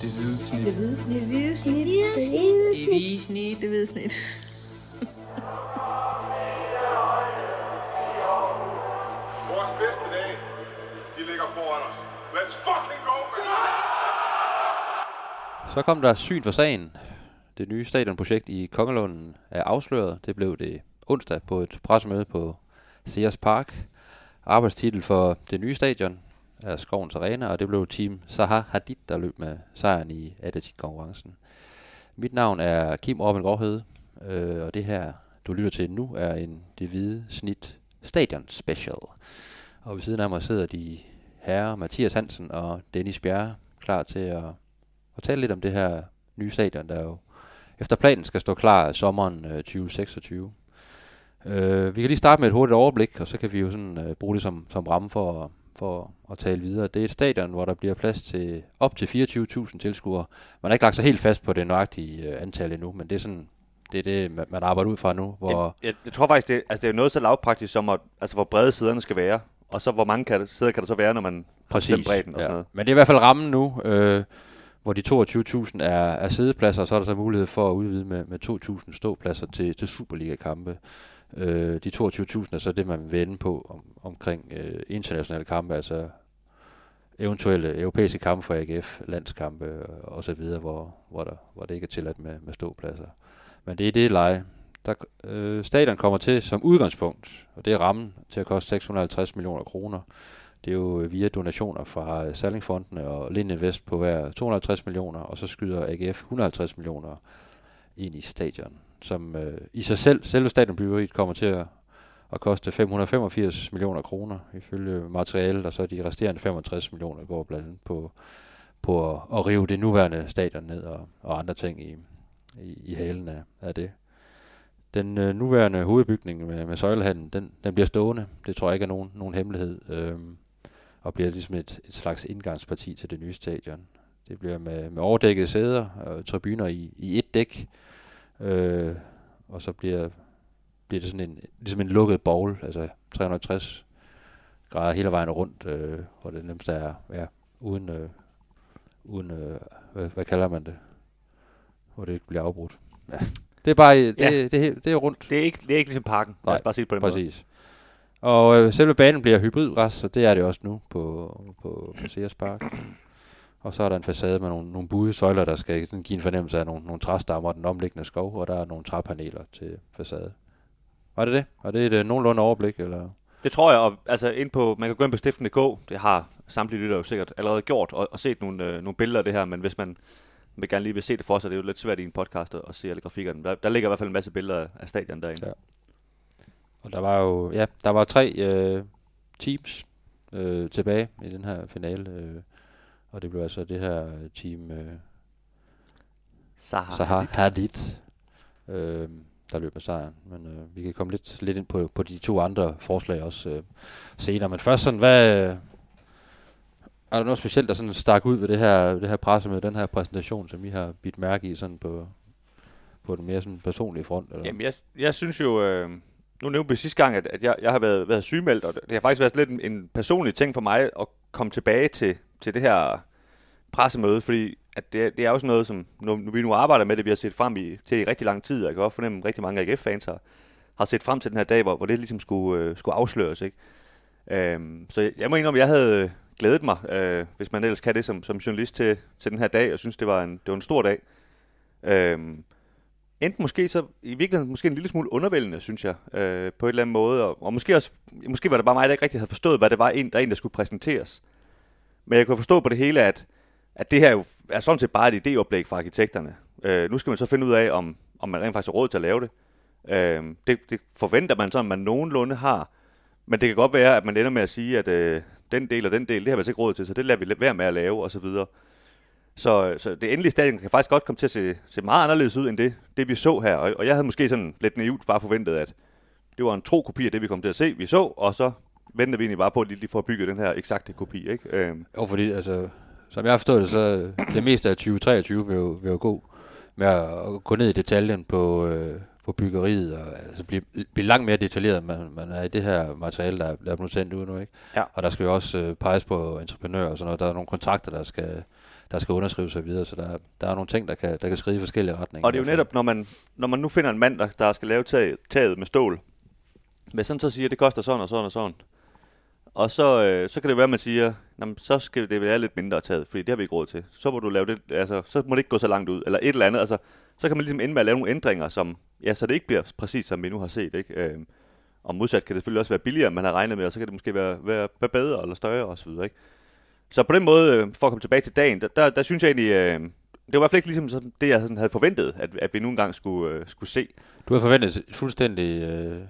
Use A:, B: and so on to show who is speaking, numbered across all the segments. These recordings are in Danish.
A: Det hvide snit.
B: Det hvide snit.
C: Det hvide snit.
B: Det hvide
A: Det hvide snit.
B: Det hvide snit.
D: Vores bedste dage, de ligger foran os. Let's fucking go, man!
E: Så kom der syn for sagen. Det nye stadionprojekt i Kongelunden er afsløret. Det blev det onsdag på et pressemøde på Sears Park. Arbejdstitel for det nye stadion af Skovens Arena, og det blev Team Sahar Hadid, der løb med sejren i atletikkonkurrencen. Mit navn er Kim Orben Gråhede, øh, og det her, du lytter til nu, er en Det Hvide Snit Stadion Special. Og ved siden af mig sidder de herrer Mathias Hansen og Dennis Bjerre, klar til at, at tale lidt om det her nye stadion, der jo efter planen skal stå klar sommeren øh, 2026. Øh, vi kan lige starte med et hurtigt overblik, og så kan vi jo sådan øh, bruge det som, som ramme for, at- for at tale videre. Det er et stadion, hvor der bliver plads til op til 24.000 tilskuere. Man har ikke lagt sig helt fast på det nøjagtige øh, antal endnu, men det er sådan det, er det man, arbejder ud fra nu. Hvor,
F: Jeg, jeg, jeg tror faktisk, det, altså, det er noget så lavpraktisk som, at, altså, hvor brede sæderne skal være. Og så hvor mange kan, der- sæder kan der så være, når man har bestemt bredden og sådan noget.
E: Men det er i hvert fald rammen nu, øh, hvor de 22.000 er, er sædepladser, og så er der så mulighed for at udvide med, med 2.000 ståpladser til, til Superliga-kampe. Øh, de 22.000 er så det, man vil vende på om, omkring øh, internationale kampe, altså eventuelle europæiske kampe for AGF, landskampe øh, og så videre, hvor, hvor, der, hvor det ikke er tilladt med, med ståpladser. Men det er det leje. Der, øh, stadion kommer til som udgangspunkt, og det er rammen til at koste 650 millioner kroner. Det er jo øh, via donationer fra øh, Salingfondene og Lind Invest på hver 250 millioner, og så skyder AGF 150 millioner ind i stadion, som øh, i sig selv, selve stadionbyggeriet kommer til at, at koste 585 millioner kroner ifølge materialet, og så de resterende 65 millioner går blandt andet på, på at, at rive det nuværende stadion ned og, og andre ting i, i, i halen af, af det. Den øh, nuværende hovedbygning med, med søjlehallen, den, den bliver stående. Det tror jeg ikke er nogen, nogen hemmelighed. Øh, og bliver ligesom et, et slags indgangsparti til det nye stadion. Det bliver med, med overdækkede sæder og tribuner i, i et dæk. Øh, og så bliver, bliver det sådan en, ligesom en lukket bowl, altså 360 grader hele vejen rundt, øh, hvor det nemmest er ja, uden, øh, uden øh, hvad, hvad kalder man det? Hvor det ikke bliver afbrudt. Ja. Det er bare, det,
F: Ja.
E: det, det, det er rundt.
F: Det er ikke, det er ikke ligesom parken.
E: Nej,
F: bare sige det på den måde.
E: Præcis. Og øh, selve banen bliver hybridgræs, så det er det også nu på, på, på Sears Park. Og så er der en facade med nogle, nogle buede søjler, der skal sådan give en fornemmelse af nogle, nogle træstammer og den omliggende skov, og der er nogle træpaneler til facade. Var det det? Var det et øh, nogenlunde overblik? Eller?
F: Det tror jeg, og altså ind på, man kan gå ind på stiften.dk, det har samtlige lyttere jo sikkert allerede gjort, og, og set nogle, øh, nogle billeder af det her, men hvis man vil gerne lige vil se det for sig, det er jo lidt svært i en podcast at, at se alle grafikkerne. Der, der ligger i hvert fald en masse billeder af, af stadion derinde.
E: Ja. Og der var jo, ja, der var tre øh, teams øh, tilbage i den her finale, øh, og det blev altså det her team øh,
F: Zaha.
E: Zaha Hadid, øh, der løb med sejren. Men øh, vi kan komme lidt, lidt ind på, på de to andre forslag også øh, senere. Men først sådan, hvad... Øh, er der noget specielt, der sådan stak ud ved det her, det her presse med den her præsentation, som I har bidt mærke i sådan på, på den mere sådan personlige front? Eller?
F: Jamen, jeg, jeg synes jo, øh, nu nævnte vi sidste gang, at, at jeg, jeg har været, været sygemeldt, og det har faktisk været lidt en, en personlig ting for mig at komme tilbage til, til det her pressemøde, fordi at det, det er også noget, som nu, vi nu arbejder med det, vi har set frem i, til i rigtig lang tid, og jeg kan også fornemme, at rigtig mange AGF-fans har, har set frem til den her dag, hvor, hvor det ligesom skulle, øh, skulle afsløres. Ikke? Øhm, så jeg, jeg må indrømme, at jeg havde glædet mig, øh, hvis man ellers kan det som, som journalist til, til den her dag, og synes, det var en, det var en stor dag. Øhm, enten måske så i virkeligheden måske en lille smule undervældende, synes jeg, øh, på en eller anden måde. Og, og måske, også, måske var det bare mig, der ikke rigtig havde forstået, hvad det var, en, der, en, der skulle præsenteres. Men jeg kunne forstå på det hele, at, at det her jo er sådan set bare et idéoplæg fra arkitekterne. Øh, nu skal man så finde ud af, om, om man rent faktisk har råd til at lave det. Øh, det. Det forventer man så, at man nogenlunde har. Men det kan godt være, at man ender med at sige, at øh, den del og den del, det har vi altså ikke råd til, så det lader vi være med at lave, og så videre. Så, så det endelige stadion kan faktisk godt komme til at se, se meget anderledes ud, end det, det vi så her. Og, og jeg havde måske sådan lidt naivt bare forventet, at det var en tro kopi af det, vi kom til at se, vi så, og så venter vi egentlig bare på, at de lige får bygget den her eksakte kopi. Ikke? Øhm,
E: Jo, fordi altså, som jeg har forstået det, så det meste af 2023 vil jo, vil jo gå med at, gå ned i detaljen på, øh, på byggeriet, og altså blive, blive langt mere detaljeret, man, man er i det her materiale, der, der er blevet sendt ud nu. Ikke?
F: Ja.
E: Og der skal jo også øh, peges på entreprenører og sådan noget. Der er nogle kontrakter, der skal, der skal underskrives og videre, så der, der er nogle ting, der kan, der kan skrive i forskellige retninger.
F: Og det er jo netop, når man, når man nu finder en mand, der, der skal lave taget, taget med stål, men sådan så siger, at det koster sådan og sådan og sådan. Og så, øh, så kan det være, at man siger, "Nå, men så skal det være lidt mindre taget, fordi det har vi ikke råd til. Så må du lave det, altså, så må det ikke gå så langt ud, eller et eller andet. Altså, så kan man ligesom ende med at lave nogle ændringer, som, ja, så det ikke bliver præcis, som vi nu har set, ikke? Øh, og modsat kan det selvfølgelig også være billigere, end man har regnet med, og så kan det måske være, være, være bedre eller større osv., ikke? Så på den måde, øh, for at komme tilbage til dagen, der, der, der synes jeg egentlig, øh, det var i hvert fald ikke ligesom sådan, det, jeg sådan havde forventet, at, at vi nu engang skulle, øh, skulle se.
E: Du har forventet et fuldstændig øh,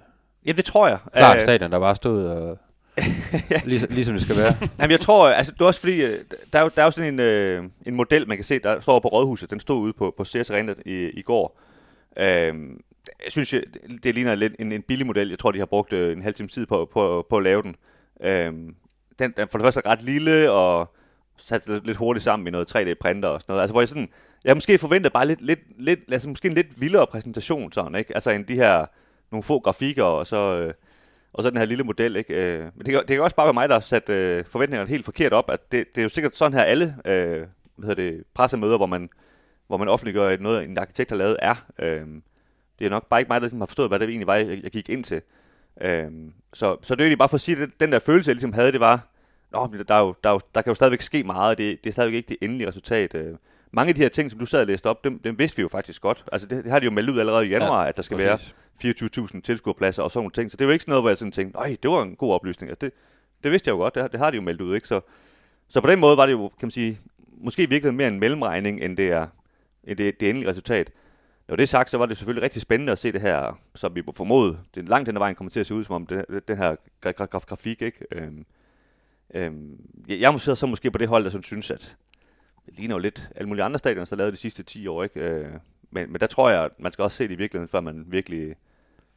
F: Ja, det tror jeg.
E: klart
F: Øh,
E: stadion, der bare stod og... ligesom, ligesom det skal være.
F: Jamen, jeg tror, altså, det er også fordi, øh, der er jo, der er jo sådan en, øh, en model, man kan se, der står på Rådhuset. Den stod ude på, på CS Arena i, i går. Øh, jeg synes, det ligner lidt en, en billig model. Jeg tror, de har brugt øh, en halv time tid på, på, på at lave den. Øh, den, den for det første er ret lille, og sat lidt, lidt hurtigt sammen i noget 3D-printer og sådan noget. Altså, hvor jeg sådan, jeg måske forventede bare lidt, lidt, lidt altså, måske en lidt vildere præsentation, sådan, ikke? Altså, en de her, nogle få grafikker, og så, øh, og så den her lille model, ikke? Øh, men det kan, det kan også bare være mig, der har sat øh, forventningerne helt forkert op, at det, det er jo sikkert sådan her alle øh, hvad hedder det, pressemøder, hvor man, hvor man offentliggør noget, en arkitekt har lavet, er. Øh, det er nok bare ikke mig, der ligesom har forstået, hvad det egentlig var, jeg, jeg gik ind til. Øh, så, så det er egentlig bare for at sige, at den der følelse, jeg ligesom havde, det var, Nå, der, er jo, der, er jo, der kan jo stadigvæk ske meget, det, det er stadigvæk ikke det endelige resultat. Øh, mange af de her ting, som du sad og læste op, dem, dem vidste vi jo faktisk godt. Altså det, det har de jo meldt ud allerede i januar, ja, at der skal
E: præcis.
F: være 24.000 tilskuerpladser og sådan nogle ting. Så det er jo ikke sådan noget, hvor jeg sådan tænkte, nej, det var en god oplysning. Altså det, det vidste jeg jo godt, det, har- det har de jo meldt ud, ikke? Så, så på den måde var det jo, kan man sige, måske virkelig mere en mellemregning, end det er end det, det endelige resultat. Når det er sagt, så var det selvfølgelig rigtig spændende at se det her, som vi må formode, det langt hen ad vejen kommer til at se ud, som om det, den her gra- gra- gra- grafik, ikke? Øhm, øhm, jeg, jeg sidder så måske på det hold, der sådan synes, at det ligner jo lidt alle mulige andre stadioner, der lavede de sidste 10 år, ikke? Øh, men, men der tror jeg, at man skal også se det i virkeligheden, før man virkelig,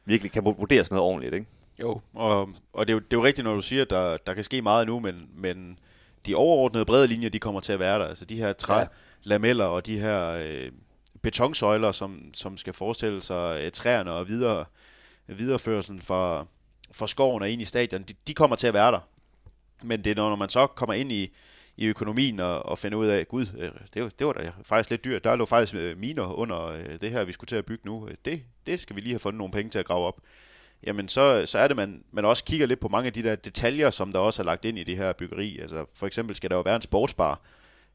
F: virkelig kan vurdere sådan noget ordentligt, ikke?
A: Jo, og, og det, er jo, det er jo rigtigt, når du siger, at der, der kan ske meget nu, men, men de overordnede brede linjer, de kommer til at være der. Altså de her træ,
F: Ja.
A: lameller og de her øh, betonsøjler, som, som skal forestille sig øh, træerne og videre, videreførelsen fra, fra skoven og ind i stadion, de, de kommer til at være der. Men det er, når når man så kommer ind i, i økonomien og, og finde ud af, gud, øh, det, det var da faktisk lidt dyrt. Der lå faktisk øh, miner under øh, det her, vi skulle til at bygge nu. Det, det skal vi lige have fundet nogle penge til at grave op jamen så, så er det, man, man også kigger lidt på mange af de der detaljer, som der også er lagt ind i det her byggeri. Altså for eksempel skal der jo være en sportsbar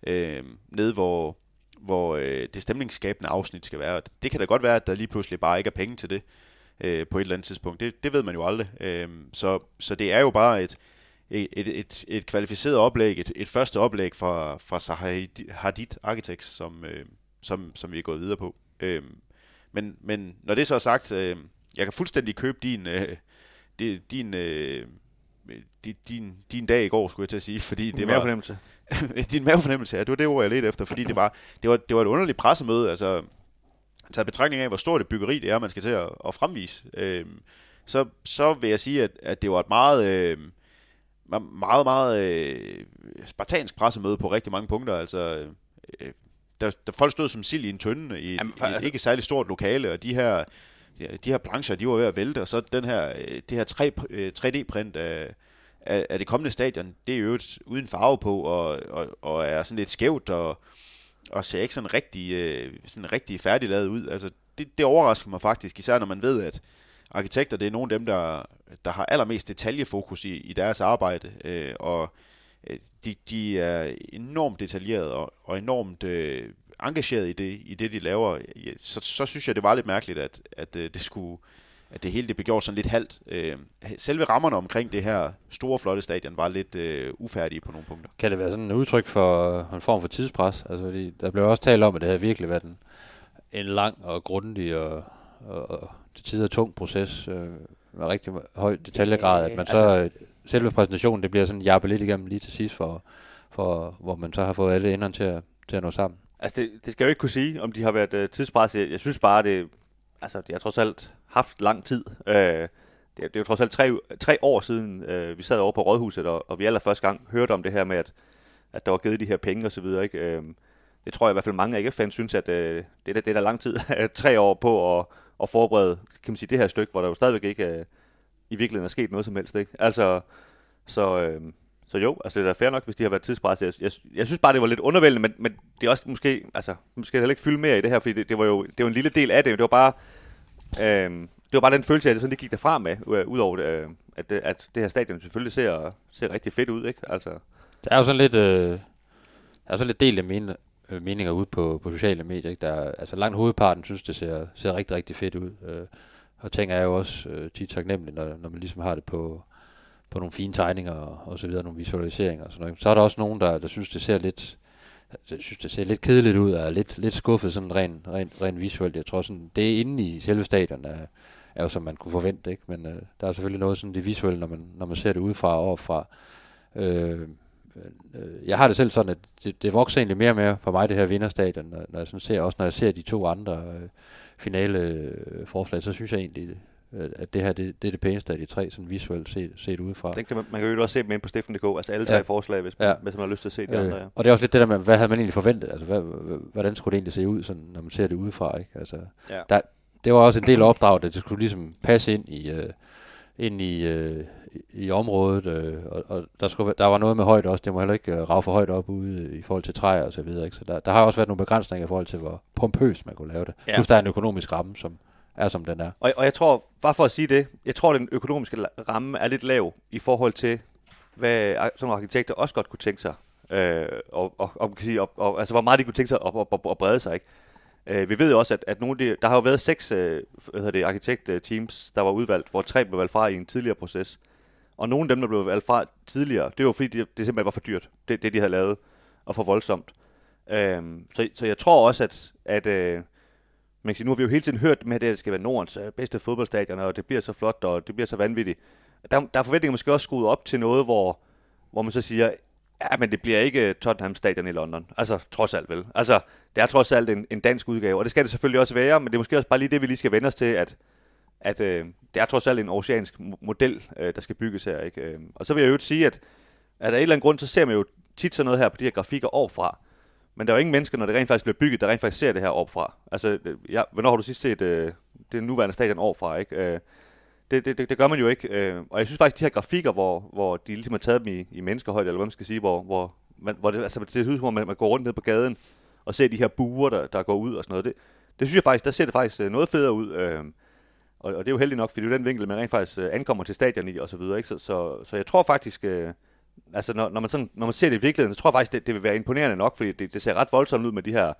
A: øh, nede, hvor, hvor øh, det stemningsskabende afsnit skal være. Det kan da godt være, at der lige pludselig bare ikke er penge til det øh, på et eller andet tidspunkt. Det, det ved man jo aldrig. Øh, så, så det er jo bare et, et, et, et, et kvalificeret oplæg, et, et første oplæg fra, fra Zaha Hadid Architects, som, øh, som, som vi er gået videre på. Øh, men, men når det så er sagt, øh, jeg kan fuldstændig købe din, øh, di- din, øh, di- din, din dag i går, skulle jeg til at sige, fordi det
F: Det
A: var
F: fornemmelse.
A: din mavefornemmelse, ja, det var det ord, jeg ledte efter, fordi det var, det var, det var et underligt pressemøde, altså taget betragtning af, hvor stort et byggeri det er, man skal til at, at fremvise, øh, så, så vil jeg sige, at, at det var et meget, øh, meget, meget øh, spartansk pressemøde på rigtig mange punkter, altså øh, der, der folk stod som sild i en tønde i
F: Jamen,
A: i
F: for-
A: et ikke særlig stort lokale, og de her, de her plancher, de var ved at vælte, og så den her, øh, det her 3, øh, 3D-print af, af, af det kommende stadion, det er jo uden farve på, og, og, og er sådan lidt skævt, og, og ser ikke sådan rigtig, øh, sådan rigtig færdiglavet ud. Altså, det, det overrasker mig faktisk, især når man ved, at arkitekter, det er nogle af dem, der, der har allermest detaljefokus i, i deres arbejde, øh, og øh, de, de er enormt detaljeret og, og enormt øh, engageret i det, i det, de laver. Så, så synes jeg, det var lidt mærkeligt, at, at øh, det skulle at det hele det blev gjort sådan lidt halvt. Øh, selve rammerne omkring det her store, flotte stadion var lidt øh, ufærdige på nogle punkter.
E: Kan det være sådan et udtryk for øh, en form for tidspres? Altså, fordi der blev også talt om, at det havde virkelig været en, en lang og grundig og, og, til tider tung proces øh, med rigtig høj detaljegrad, at man så altså, selve præsentationen, det bliver sådan jappet lidt igennem lige til sidst, for, for, hvor man så har fået alle enderne til at, til at nå sammen.
F: Altså, det, det skal jeg jo ikke kunne sige, om de har været øh, tidspresset. Jeg synes bare, det, altså, de har trods alt haft lang tid. Øh, det, er- det er jo trods alt tre, tre år siden, øh, vi sad over på Rådhuset, og, og vi allerførste gang hørte om det her med, at, at der var givet de her penge og så videre. Ikke? Øh, det tror jeg i hvert fald mange af AGF-fans synes, at øh, det, er, det er der lang tid, tre år på at, at forberede kan man sige, det her stykke, hvor der jo stadigvæk ikke øh, i virkeligheden er sket noget som helst. Ikke? Altså, så, øh, så jo, altså det er da fair nok, hvis de har været tidspresset. Jeg, jeg, jeg synes bare, det var lidt undervældende, men, men det er også måske, altså, måske heller ikke fylde mere i det her, fordi det, det var jo det var en lille del af det. Det var bare, øh, det var bare den følelse, at det sådan, det gik derfra med, øh, udover øh, at, det, at det her stadion selvfølgelig ser, ser rigtig fedt ud, ikke? Altså,
E: Der er jo sådan lidt, øh, der er sådan lidt delte mine, øh, meninger ude på, på sociale medier. Ikke? Der altså langt hovedparten synes, det ser, ser rigtig, rigtig fedt ud. Øh, og ting er jo også øh, tit taknemmelige, når, når man ligesom har det på, på nogle fine tegninger og, og så videre, nogle visualiseringer og sådan noget. Så er der også nogen, der, der synes, det ser lidt, jeg synes, det ser lidt kedeligt ud, og er lidt, lidt skuffet sådan rent ren, ren visuelt. Jeg tror sådan, det er inde i selve stadion, er, er jo som man kunne forvente, ikke? Men øh, der er selvfølgelig noget sådan det visuelle, når man, når man ser det udefra og overfra. Øh, øh, jeg har det selv sådan, at det, det vokser egentlig mere og mere for mig, det her vinderstadion, når, når jeg sådan ser, også når jeg ser de to andre øh, finale øh, forslag, så synes jeg egentlig, øh, at det her, det, det er det pæneste af de tre, sådan visuelt set, set udefra.
F: den kan man, man kan jo også se dem ind på Steffen.dk, altså alle tre
E: Ja.
F: forslag, hvis man,
E: Ja.
F: hvis man har lyst til at se de andre. Ja.
E: Øh, og det er også lidt det der med, hvad havde man egentlig forventet? Altså, hvad, hvordan skulle det egentlig se ud, sådan, når man ser det udefra? Ikke? Altså,
F: Ja.
E: der, det var også en del af opdraget, at det skulle ligesom passe ind i, øh, ind i, øh, i området, øh, og, og der, skulle, der var noget med højde også, det må heller ikke øh, rave for højt op ude i forhold til træer og så videre. Ikke? Så der, der har også været nogle begrænsninger i forhold til, hvor pompøst man kunne lave det.
F: Ja.
E: Plus der er en økonomisk ramme, som er som den er.
F: Og, og jeg tror, bare for at sige det, jeg tror, at den økonomiske ramme er lidt lav i forhold til, hvad nogle arkitekter også godt kunne tænke sig. Øh, og, og, og, kan sige, og, og, altså, hvor meget de kunne tænke sig at, at, at, at brede sig. Ikke? Øh, vi ved jo også, at, at nogle af de, der har jo været seks øh, hvad hedder det, arkitektteams, der var udvalgt, hvor tre blev valgt fra i en tidligere proces. Og nogle af dem, der blev valgt fra tidligere, det var fordi, det, det simpelthen var for dyrt, det, det de havde lavet, og for voldsomt. Øhm, så, så jeg tror også, at, at øh, man kan sige, nu har vi jo hele tiden hørt med, at det skal være Nordens øh, bedste fodboldstadion, og det bliver så flot, og det bliver så vanvittigt. Der, der er forventninger måske også skruet op til noget, hvor, hvor man så siger, ja, men det bliver ikke øh, Tottenham Stadion i London. Altså, trods alt vel. Altså, det er trods alt en, en dansk udgave, og det skal det selvfølgelig også være, men det er måske også bare lige det, vi lige skal vende os til, at, at øh, det er trods alt en oceansk model, øh, der skal bygges her. Ikke? Øh, og så vil jeg jo sige, at, at af en eller anden grund, så ser man jo tit sådan noget her på de her grafikker overfra. Men der er jo ingen mennesker, når det rent faktisk bliver bygget, der rent faktisk ser det her overfra. Altså, øh, ja, hvornår har du sidst set øh, det nuværende stadion overfra, ikke? Øh, det, det, det, det gør man jo ikke. Øh, og jeg synes faktisk, de her grafikker, hvor, hvor de ligesom har taget dem i, i menneskehøjde, eller hvad man skal sige, hvor, hvor, man, hvor det, altså, det ser ud som om, man, man går rundt ned på gaden, og ser de her buer, der, der går ud og sådan noget. Det, det synes jeg faktisk, der ser det faktisk øh, noget federe ud. Øh, og, og det er jo heldigt nok, fordi det er den vinkel, man rent faktisk øh, ankommer til stadion i, og så videre. Ikke? Så, så, så jeg tror faktisk, øh, altså når, når, man sådan, når man ser det i virkeligheden, så tror jeg faktisk, det, det vil være imponerende nok, fordi det, det ser ret voldsomt ud med de her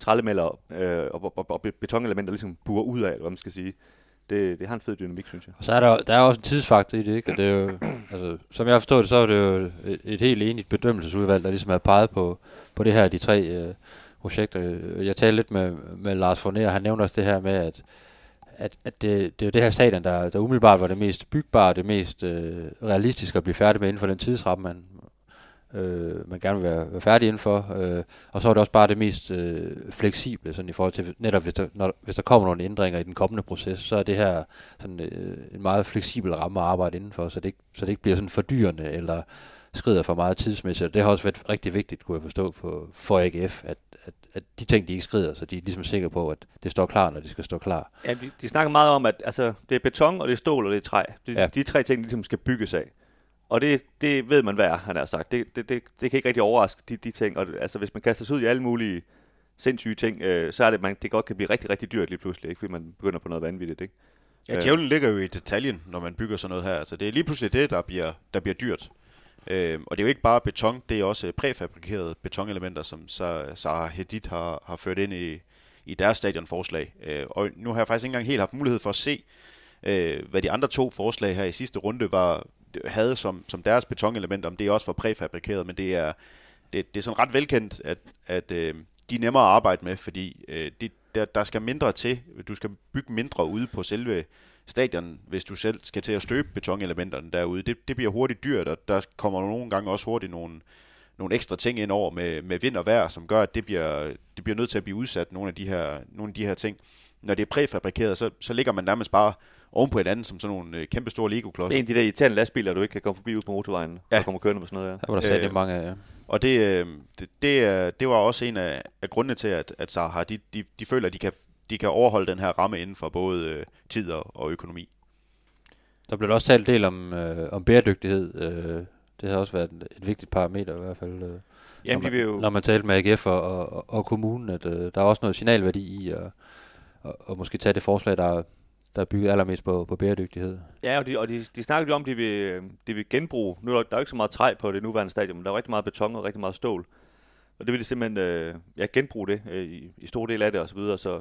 F: trællemælder øh, og, og, og, betonelementer, der ligesom burer ud af, eller hvad man skal sige. Det, det har en fed dynamik, synes jeg.
E: Og så er der, der er også en tidsfaktor i det, ikke? Og det er jo, altså, som jeg har forstået det, så er det jo et, et helt enigt bedømmelsesudvalg, der ligesom har peget på, på det her, de tre øh, projekter. Jeg talte lidt med, med Lars Forner, han nævner også det her med, at, at, at det, det er jo det her stadion, der, der umiddelbart var det mest bygbare, det mest øh, realistiske at blive færdig med inden for den tidsramme, man, øh, man gerne vil være, være færdig indenfor. Øh, og så er det også bare det mest øh, fleksible, sådan i forhold til, netop hvis der, når, hvis der kommer nogle ændringer i den kommende proces, så er det her sådan, øh, en meget fleksibel ramme at arbejde indenfor, så det, ikke, så det ikke bliver sådan fordyrende, eller skrider for meget tidsmæssigt. Og det har også været rigtig vigtigt, kunne jeg forstå, for, for AGF, at, at, de ting, de ikke skrider, så de er ligesom sikre på, at det står klar, når det skal stå klar.
F: Ja, de, de snakker meget om, at altså, det er beton, og det er stål, og det er træ. De, ja. De tre ting, de ligesom skal bygges af. Og det, det ved man, hvad er, han har sagt. Det, det, det, det kan ikke rigtig overraske de, de ting. Og altså, hvis man kaster sig ud i alle mulige sindssyge ting, øh, så er det, man, det godt kan blive rigtig, rigtig dyrt lige pludselig, ikke? fordi man begynder på noget vanvittigt. Ikke?
A: Ja, djævlen ligger jo i detaljen, når man bygger sådan noget her. Altså, det er lige pludselig det, der bliver, der bliver dyrt. Øh, og det er jo ikke bare beton, det er også præfabrikerede betonelementer, som så Sarah Hedid har, har ført ind i, i deres stadionforslag. Øh, og nu har jeg faktisk ikke engang helt haft mulighed for at se, øh, hvad de andre to forslag her i sidste runde var, havde som, som deres betonelementer, om det også var præfabrikeret, men det er, det, det er sådan ret velkendt, at, at øh, de er nemmere at arbejde med, fordi øh, det, der, der skal mindre til. Du skal bygge mindre ude på selve stadion, hvis du selv skal til at støbe betonelementerne derude. Det, det bliver hurtigt dyrt, og der kommer nogle gange også hurtigt nogle, nogle ekstra ting ind over med, med vind og vejr, som gør, at det bliver, det bliver nødt til at blive udsat, nogle af de her, nogle af de her ting. Når det er præfabrikeret, så, så ligger man nærmest bare oven på hinanden som sådan nogle øh, kæmpe store
F: Det
A: Lego-klodser.
F: er en af de der irriterende lastbiler, du ikke kan komme forbi ud på motorvejen, ja. Og kommer kørende med sådan noget. Ja.
E: Der var der sat
A: Øh,
E: mange af, ja.
A: Og det, øh, det, det, er, det var også en af, af grundene til, at, at Zaha, de, de, de føler, at de kan, de kan overholde den her ramme inden for både øh, tid og, og økonomi.
E: Der blev der også talt en del om, øh, om bæredygtighed. Øh, det har også været et, vigtigt parameter i hvert fald. Øh,
F: Jamen,
E: når,
F: vil jo...
E: man, når man talte med AGF og, og, og kommunen, at øh, der er også noget signalværdi i at, at, at måske tage det forslag, der, der er bygget allermest på, på bæredygtighed.
F: Ja, og de, og de, de snakker jo om, at de vil, øh, de vil genbruge. Nu er der, der er jo ikke så meget træ på det nuværende stadion, men der er rigtig meget beton og rigtig meget stål. Og det vil de simpelthen øh, ja, genbruge det øh, i, i stor del af det og så videre. Så,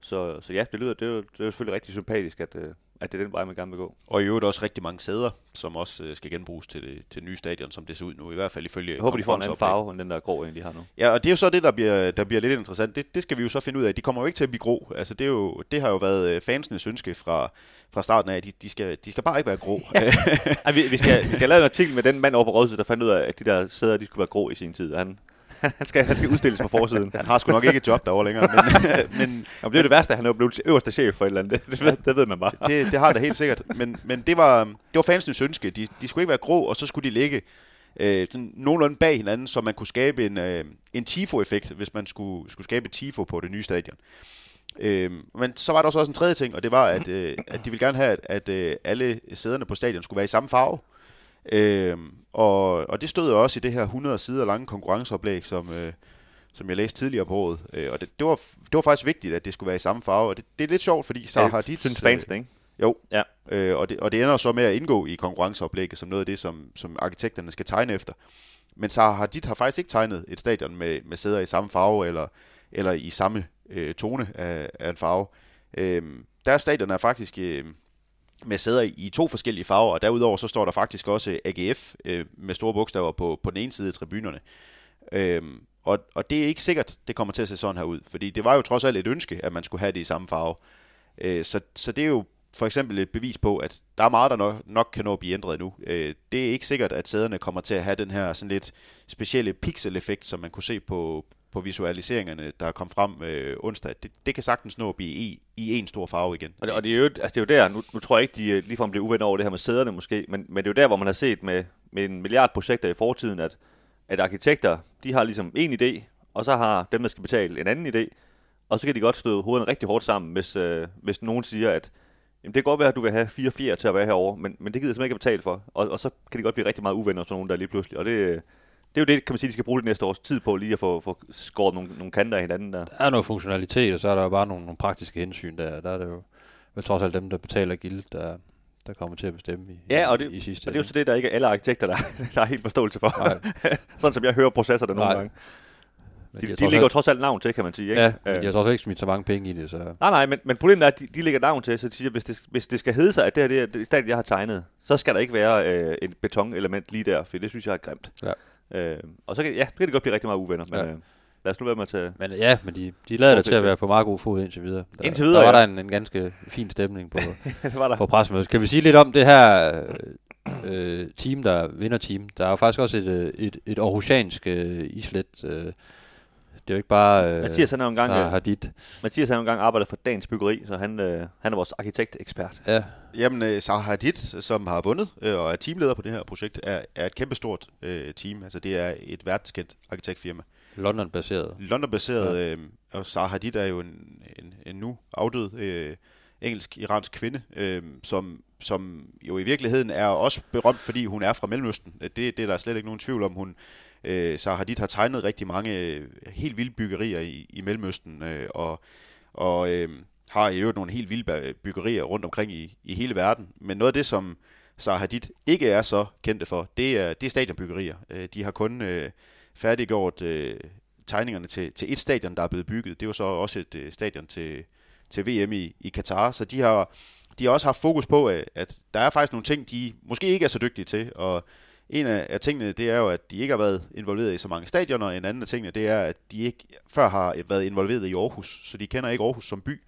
F: så, så ja, det lyder, det er, jo, det er jo selvfølgelig rigtig sympatisk, at, øh, at det er den vej, man gerne vil gå.
A: Og i øvrigt også rigtig mange sæder, som også øh, skal genbruges til det, til det nye stadion, som det ser ud nu. I hvert fald ifølge
F: Jeg håber, de får en anden farve, end den der grå, end de har nu.
A: Ja, og det er jo så det, der bliver, der bliver lidt interessant. Det, det skal vi jo så finde ud af. De kommer jo ikke til at blive grå. Altså, det, er jo, det har jo været øh, fansenes ønske fra, fra starten af. De, de, skal, de skal bare ikke være grå.
F: Ej, vi, vi, skal, vi skal lave en artikel med den mand over på Rådhuset, der fandt ud af, at de der sæder, de skulle være grå i sin tid. Han, han, skal, han skal udstilles på forsiden.
A: Han har sgu nok ikke et job derovre længere. Men, men
F: Jamen, det er det værste, at han er blevet øverste chef for et eller andet. Det, det, ved, det ved man bare.
A: det, det har det helt sikkert. Men, men det var, det var fansenes ønske. De, de skulle ikke være grå, og så skulle de ligge øh, sådan nogenlunde bag hinanden, så man kunne skabe en, øh, en tifo-effekt, hvis man skulle, skulle skabe tifo på det nye stadion. Øh, men så var der også en tredje ting, og det var, at, øh, at de ville gerne have, at, at øh, alle sæderne på stadion skulle være i samme farve. Øh, og, og det stod også i det her 100 sider lange konkurrenceoplæg, som, øh, som jeg læste tidligere på året. Øh, og det, det, var, det var faktisk vigtigt, at det skulle være i samme farve. Og det, det er lidt sjovt, fordi så har de...
F: synes fansene, ikke?
A: Jo,
F: Ja.
A: øh, og, det, og det ender så med at indgå i konkurrenceoplægget som noget af det, som, som arkitekterne skal tegne efter. Men så har de har faktisk ikke tegnet et stadion med, med sæder i samme farve, eller, eller i samme øh, tone af, af en farve. Øh, deres stadion er faktisk øh, med sæder i, to forskellige farver, og derudover så står der faktisk også AGF øh, med store bogstaver på, på den ene side af tribunerne. Øhm, og, og det er ikke sikkert, det kommer til at se sådan her ud, fordi det var jo trods alt et ønske, at man skulle have det i samme farve. Øh, så, så det er jo for eksempel et bevis på, at der er meget, der nok, nok kan nå at blive ændret nu. Øh, det er ikke sikkert, at sæderne kommer til at have den her sådan lidt specielle pixel-effekt, som man kunne se på, på visualiseringerne, der kom frem øh, onsdag. Det, det kan sagtens nå at blive i, i en stor farve igen.
F: Og det, og det, er jo, altså det er jo der, nu, nu tror jeg ikke, de øh, ligefrem bliver uvenner over det her med sæderne måske, men, men det er jo der, hvor man har set med, med en milliard projekter i fortiden, at, at arkitekter, de har ligesom en idé, og så har dem, der skal betale, en anden idé, og så kan de godt støde hovederne rigtig hårdt sammen, hvis, øh, hvis nogen siger, at jamen, det kan godt være, at du vil have fire fjer til at være herovre, men, men det gider jeg simpelthen ikke at betale for. Og, og så kan de godt blive rigtig meget uvenner, sådan nogen der lige pludselig. Og det, øh, det er jo det, kan man sige, de skal bruge det næste års tid på, lige at få, få skåret nogle, nogle kanter af hinanden der.
E: Der er noget funktionalitet, og så er der jo bare nogle, nogle praktiske hensyn der. Der er det jo vel trods alt dem, der betaler gild, der, der kommer til at bestemme i,
F: Ja, og det,
E: i, i sidste
F: og det er jo så det, der ikke er alle arkitekter, der, der har helt forståelse for. Sådan som jeg hører processerne nogle
E: Nej.
F: gange.
E: Men
F: De, de
E: trods
F: lægger jo
E: alt-
F: trods alt navn til, kan man sige. Ikke?
E: Ja, men
F: Øh,
E: de har trods alt ikke smidt så mange penge i det, så...
F: Nej, nej, men, men problemet er, at de, de lægger navn til, så de siger, hvis det, hvis det skal hedde sig, at det her det er det stadion, jeg har tegnet, så skal der ikke være øh, et betonelement lige der, for det synes jeg er grimt.
E: Ja.
F: Øh, og så kan, ja, så kan det godt blive rigtig meget uvenner, men
E: Ja.
F: øh, lad os nu være med at tage...
E: Men ja, men de, de lader det til at være på meget god fod indtil videre. Der,
F: Indtil videre,
E: der var
F: ja.
E: der en, en ganske fin stemning på,
F: det var der.
E: på pressemødet. Kan vi sige lidt om det her øh, team, der vinder team? Der er jo faktisk også et, øh, et, et aarhusiansk øh, islet. Øh, det er jo ikke bare øh,
F: Mathias, han har jo engang,
E: har,
F: øh,
E: har dit.
F: Mathias, han har jo engang arbejdet for Dagens Byggeri, så han, øh, han er vores arkitektekspert.
E: Ja,
A: Jamen, øh, Zaha Hadid, som har vundet øh, og er teamleder på det her projekt, er, er et kæmpestort øh, team. Altså, det er et verdenskendt arkitektfirma.
E: London-baseret.
A: London-baseret, ja. øh, og Zaha Hadid er jo en, en, en nu afdød øh, engelsk-iransk kvinde, øh, som, som jo i virkeligheden er også berømt, fordi hun er fra Mellemøsten. Øh, det, det er der slet ikke nogen tvivl om. Hun, øh, Sarah Hadid har tegnet rigtig mange øh, helt vilde byggerier i, i Mellemøsten, øh, og, og øh, har i øvrigt nogle helt vilde byggerier rundt omkring i, i hele verden. Men noget af det, som Sarah Hadid ikke er så kendte for, det er, det er stadionbyggerier. Øh, de har kun øh, færdiggjort øh, tegningerne til, til et stadion, der er blevet bygget. Det var så også et øh, stadion til, til VM i, i Katar, så de har, de har også haft fokus på, øh, at, der er faktisk nogle ting, de måske ikke er så dygtige til, og en af, af tingene, det er jo, at de ikke har været involveret i så mange stadioner, en anden af tingene, det er, at de ikke før har været involveret i Aarhus, så de kender ikke Aarhus som by.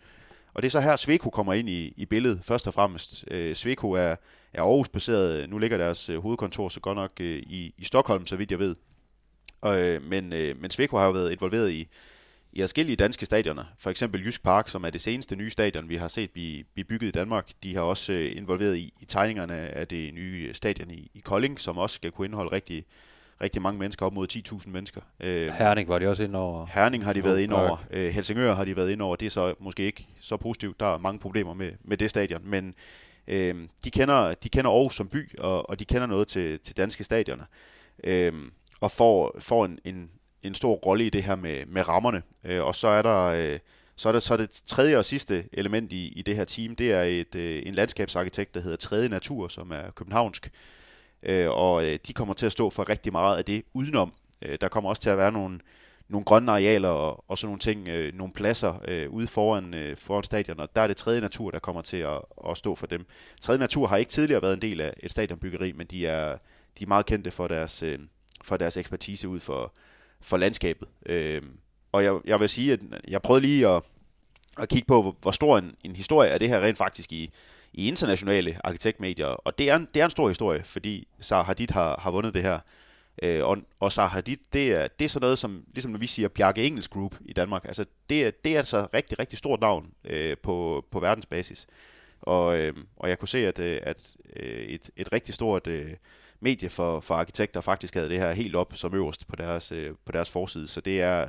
A: Og det er så her, Sveko kommer ind i, i billedet, først og fremmest. Øh, Sveko er, er Aarhus-baseret, nu ligger deres øh, hovedkontor så godt nok øh, i, i Stockholm, så vidt jeg ved. Og, øh, men, øh, men Sveko har jo været involveret i, i forskellige danske stadioner. For eksempel Jysk Park, som er det seneste nye stadion, vi har set blive, blive bygget i Danmark. De har også øh, involveret i, i tegningerne af det nye stadion i, i Kolding, som også skal kunne indeholde rigtig, rigtig mange mennesker, op mod 10.000 mennesker. Øh,
E: Herning var de også ind over.
A: Herning har de været ind over. Øh, Helsingør har de været ind over. Det er så måske ikke så positivt. Der er mange problemer med, med det stadion. Men øh, de, kender, de kender Aarhus som by, og, og de kender noget til, til danske stadioner. Øh, og får, får en, en, en stor rolle i det her med, med rammerne. Øh, og så er der... Øh, så er, der, så er det tredje og sidste element i, i det her team, det er et, øh, en landskabsarkitekt, der hedder Tredje Natur, som er københavnsk. Øh, og øh, de kommer til at stå for rigtig meget af det udenom. Øh, der kommer også til at være nogle, nogle grønne arealer og, og sådan nogle ting, øh, nogle pladser øh, ude foran, øh, foran stadion, og der er det tredje natur, der kommer til at, at stå for dem. Tredje natur har ikke tidligere været en del af et stadionbyggeri, men de er, de er meget kendte for deres, øh, for deres ekspertise ud for, for landskabet. Øh, og jeg, jeg vil sige, at jeg prøvede lige at, at kigge på, hvor, hvor stor en, en historie er det her rent faktisk i, i internationale arkitektmedier, og det er en, det er en stor historie, fordi Sarah Hadid har, har vundet det her. Øh, og, og Sarah Hadid, det er, det er sådan noget, som, ligesom når vi siger Bjarke Engels Group i Danmark, altså det er, det er altså rigtig, rigtig stort navn øh, på, på verdensbasis. Og, øh, og jeg kunne se, at, øh, at øh, et, et rigtig stort øh, medie for, for arkitekter faktisk havde det her helt op som øverst på deres, øh, på deres forside. Så det er,